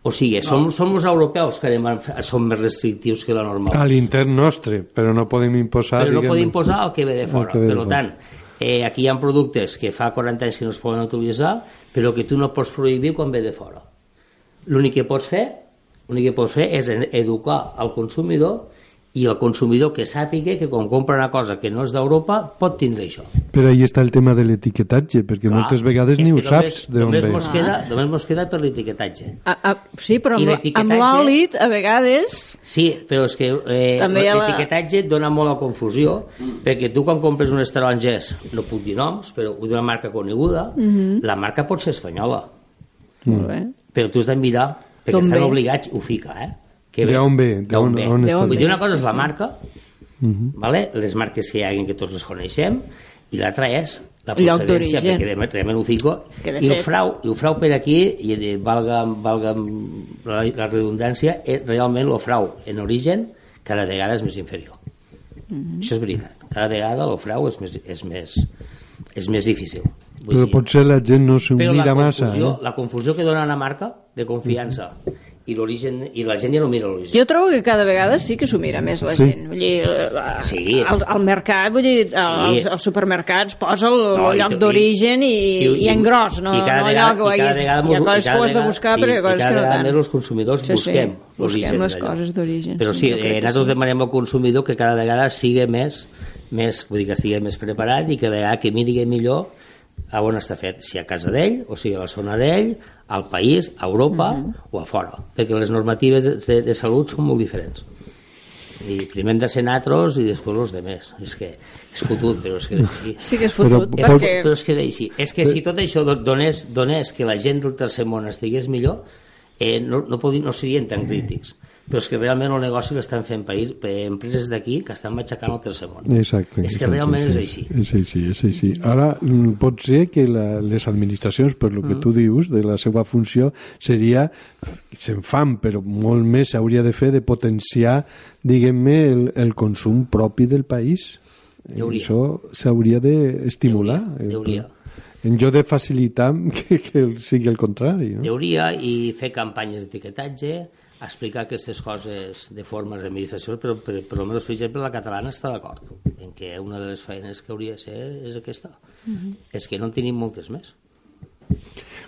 O sigui, som, som els europeus que anem a, som més restrictius que la normal. A l'intern nostre, però no podem imposar... però no podem imposar el que ve de fora. ve de Per tant, Eh, aquí hi ha productes que fa 40 anys que no es poden utilitzar, però que tu no pots prohibir quan ve de fora. L'únic que pots fer l'únic que pots fer és educar al consumidor i el consumidor que sàpiga que quan compra una cosa que no és d'Europa pot tindre això. Però ahí està el tema de l'etiquetatge, perquè Clar, moltes vegades ni ho només- saps d'on només ve. Mos queda, només mos queda per l'etiquetatge. A, a, sí, però amb, amb l'oli, a vegades... Sí, però és que eh, la- l'etiquetatge et dona molt a confusió, perquè tu quan compres unes taronges, no puc dir noms, però d'una marca coneguda, Mhm. la marca pot ser espanyola, Molt bé. però tu has de mirar, perquè estan obligats, ho fica, eh? D'on ve? D'on D'on- ve? on Vull dir, una cosa és la sí. marca, Mhm. vale? les marques que hi hagin que tots les coneixem, i l'altra és la procedència, perquè de- realment ho fico, Que de i el frau, i el frau per aquí, i eh, valga, valga la, la redundància, és realment el frau en origen cada vegada és més inferior. Mhm. Això és veritat. Cada vegada el frau és més, és més, és més difícil. Vull Però dir, potser la gent no s'ho però la mira massa. Eh? la confusió que dona una marca de confiança i l'origen i la gent ja no mira l'origen. Jo trobo que cada vegada sí que s'ho mira més la Sí. gent. Vull dir, la- Sí. al, al mercat, vull dir, als, als supermercats posa el, No, el lloc d'origen i, i, i, en gros, no, i cada no vegada, allò que ho cada vegada Hi ha coses i cada que ho has de buscar, sí, però hi ha coses cada que no vegada tant. més els consumidors Sí, sí, busquem busquem l'origen les coses d'origen. Però sí, eh, que nosaltres sí. demanem al consumidor que cada vegada sigui més, més vull dir que estigui més preparat i que vegada que miri millor a on està fet, si a casa d'ell, o sigui a la zona d'ell, al país, a Europa Mhm. o a fora, perquè les normatives de, de salut són molt diferents. I primer hem de ser natros i després els demés. És que és fotut, però és que és així. Sí que és Però fotut, És, pot- perquè... però és que és així. És que si tot això do- donés, donés que la gent del tercer món estigués millor, eh, no, no, podien, no serien tan crítics. Però és que realment el negoci l'estan fent país, eh, empreses d'aquí que estan matxacant el tercer món. Exacte. És que realment és sí. així. És així, és així. Ara, mm, pot ser que la, les administracions, per lo que Mm. tu dius, de la seva funció, seria, se'n fan, però molt més s'hauria de fer de potenciar, diguem-ne, el, el consum propi del país. Deuria. Això s'hauria d'estimular. Deuria, deuria. En lloc de facilitar que, que sigui el contrari. No? Deuria i fer campanyes d'etiquetatge, explicar aquestes coses de formes d'administració, però, però, però almenys, per exemple, la catalana està d'acord en que una de les feines que hauria de ser és aquesta. És que no en tenim moltes més.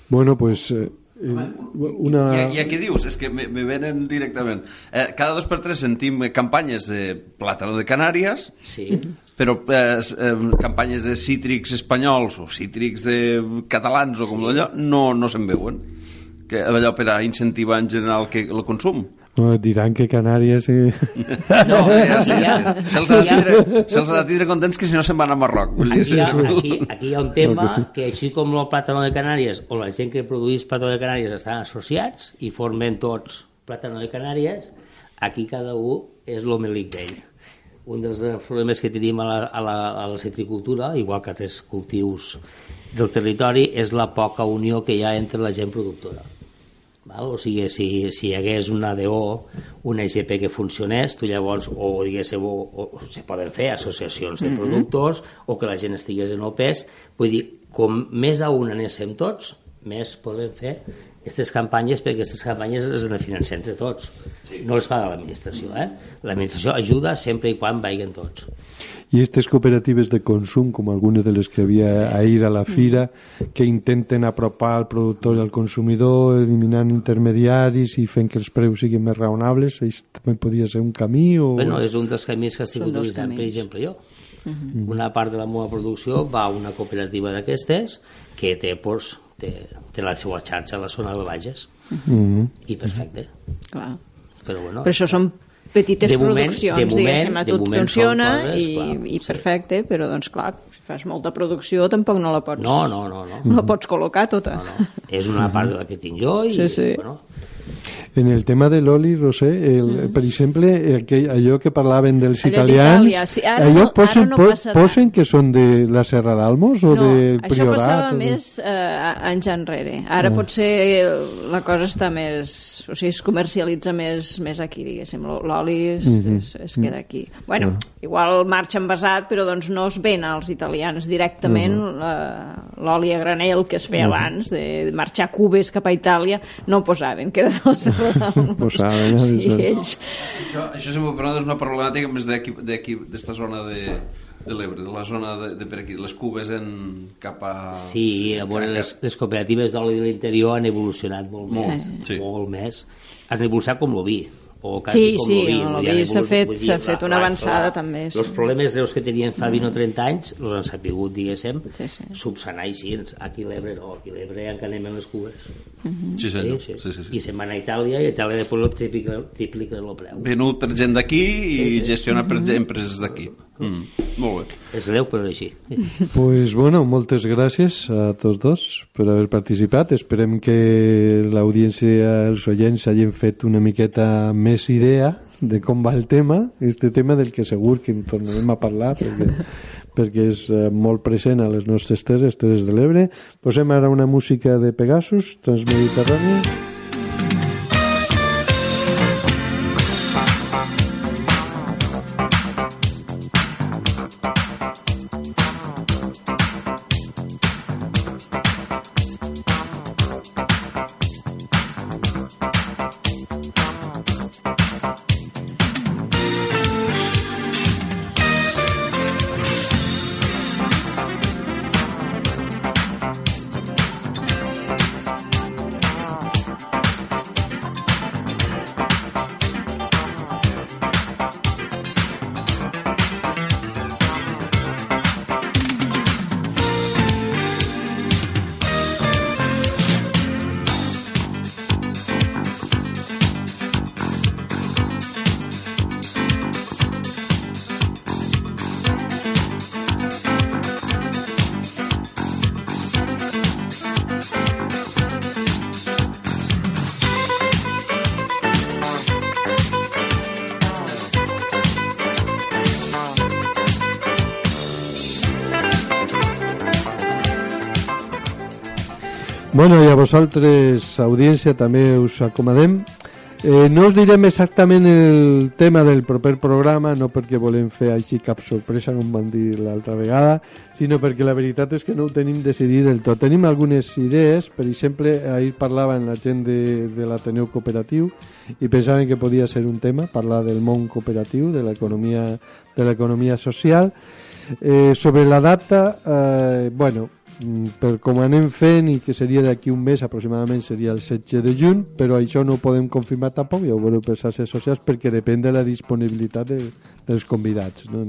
Bueno, pues... Eh, una... I, I aquí dius, és que me, me venen directament. Eh, cada dos per tres sentim eh, campanyes de plàtano de Canàries, Sí. però eh, eh, campanyes de cítrics espanyols o cítrics de catalans o com d'allò, no, no se'n veuen. Que allò per a incentivar en general que, el consum. No, diran que Canàries... Eh... No, ja, sí, aquí hi ha- sí. Se'ls ha, de tindre- ha de tindre contents que si no se'n van a Marroc. Vull dir, Aquí hi, ha, sí, sí. aquí, aquí hi ha un tema que així com el plàtano de Canàries o la gent que produeix plàtano de Canàries estan associats i formen tots plàtano de Canàries, aquí cada un és l'homelic d'ell. Un dels eh, problemes que tenim a la, a, la, a la citricultura, igual que altres cultius del territori, és la poca unió que hi ha entre la gent productora. Val? O sigui, si, si hi hagués una ADO, una EGP que funcionés, tu llavors, o diguéssiu, o, o se poden fer associacions de productors, o que la gent estigués en OPEs, vull dir, com més a una anéssim tots, més podem fer aquestes campanyes, perquè aquestes campanyes les hem de financiar entre tots. No les paga l'administració, eh? L'administració ajuda sempre i quan vagin tots. I aquestes cooperatives de consum, com algunes de les que havia ahir a la fira, que intenten apropar el productor i al consumidor, eliminant intermediaris i fent que els preus siguin més raonables, això també podria ser un camí o... Bueno, és un dels camins que estic Són utilitzant, per exemple, jo. Una part de la meva producció va a una cooperativa d'aquestes que té, pues, té, té la seva xarxa a la zona del Bages. Mhm. I perfecte. Clar. Però bueno, Però això són petites De moment- produccions, de moment- diguéssim, a tot funciona coses, i, clar, i sí. perfecte, però doncs clar, si fas molta producció tampoc no la pots, no, no, no, no. no la pots col·locar tota. no, no. És una part de la que tinc jo i, Sí, sí. bueno, En el tema de l'oli, Rosé, el, per exemple, aquell, allò que parlaven dels Allò italians, sí, ara allò no- ara posen, no po- passa posen que són de la Serra d'Almos o no, això Priorat? passava o de- més eh, anys enrere. Ara Ah. potser la cosa està més... O sigui, es comercialitza més, més aquí, diguéssim. L'oli es, Mhm. es, es queda aquí. Bueno, igual marxa envasat, però doncs no es ven als italians directament Mhm. eh, l'oli a granel que es feia abans, de marxar cubes cap a Itàlia, no posaven, queda la Ho saben, eh? Sí, ells. Això, això sempre per nosaltres és una problemàtica més d'aquí, d'aquí, d'esta zona de, de l'Ebre, de la zona de, de per aquí, les cubes en cap a... Sí, a veure, les, les cooperatives d'oli de l'interior han evolucionat molt, Molt, més. sí. Molt més. Han evolucionat com l'oví o quasi Sí, com sí, vi han s'ha fet- dir, s'ha fet una avançada, la- també, sí. Els problemes greus que tenien fa 20 o 30 anys els han sapigut, diguéssim, Sí, sí. subsanar així. Aquí l'Ebre no, aquí a l'Ebre encara anem en les cubes. Sí, senyor. Sí, Sí, sí, sí. I se'n van a Itàlia i a Itàlia després lo triplica, triplica el preu. Venut per gent d'aquí i Sí, sí. gestionat per empreses d'aquí. Mm. Molt bé. És greu, però és així. Pues bueno, moltes gràcies a tots dos per haver participat. Esperem que l'audiència, els oients, hagin fet una miqueta més idea de com va el tema, este tema del que segur que en tornarem a parlar perquè, perquè és eh, molt present a les nostres terres, terres de l'Ebre. Posem ara una música de Pegasus, Transmediterrània. Bueno, i a vosaltres, audiència, també us acomodem. Eh, no us direm exactament el tema del proper programa, no perquè volem fer així cap sorpresa, com van dir l'altra vegada, sinó perquè la veritat és que no ho tenim decidit del tot. Tenim algunes idees, per exemple, ahir parlava amb la gent de, de l'Ateneu Cooperatiu i pensaven que podia ser un tema, parlar del món cooperatiu, de l'economia de l'economia social. Eh, sobre la data, eh, bueno, per com anem fent i que seria d'aquí un mes aproximadament seria el 16 de juny però això no ho podem confirmar tampoc ja ho veureu per xarxes socials perquè depèn de la disponibilitat de, dels convidats no?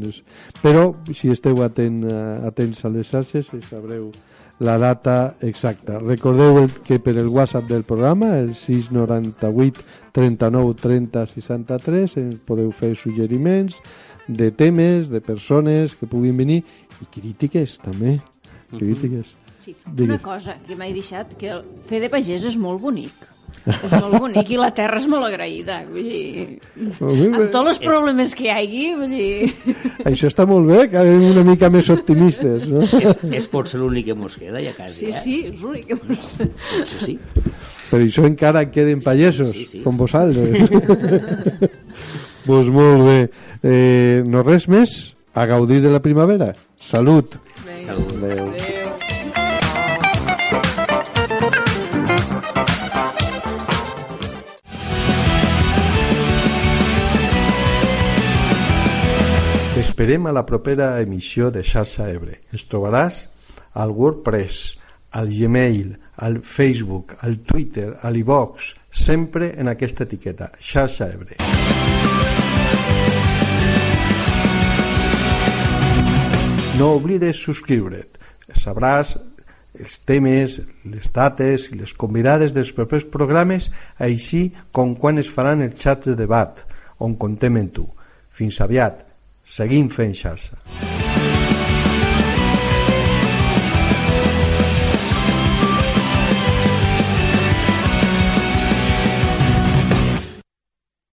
Però si esteu atent, eh, atents a les xarxes eh, sabreu la data exacta recordeu que per el whatsapp del programa el 698 39 30 63 ens podeu fer suggeriments de temes, de persones que puguin venir i crítiques també crítiques Sí, Digues. una cosa que m'he deixat, que el fer de pagès és molt bonic. És molt bonic i la terra és molt agraïda. Vull dir, amb tots els problemes que hi hagi, vull dir... Això està molt bé, que anem una mica més optimistes, no? és, és pot ser l'únic que mos queda, ja quasi, Sí, eh? sí, és l'únic que... mos- Potser sí. Per això encara queden pagesos, Sí, sí. com vosaltres. pues molt bé. Eh, no res més, a gaudir de la primavera. Salut. Salut. Adéu. T'esperem a la propera emissió de Xarxa Ebre. Ens trobaràs al WordPress, al Gmail, al Facebook, al Twitter, a l'iVox, sempre en aquesta etiqueta, Xarxa Ebre. No oblides subscriure't. Sabràs els temes, les dates i les convidades dels propers programes, així com quan es faran els xats de debat, on contem amb tu. Fins aviat. Seguim fent xarxa.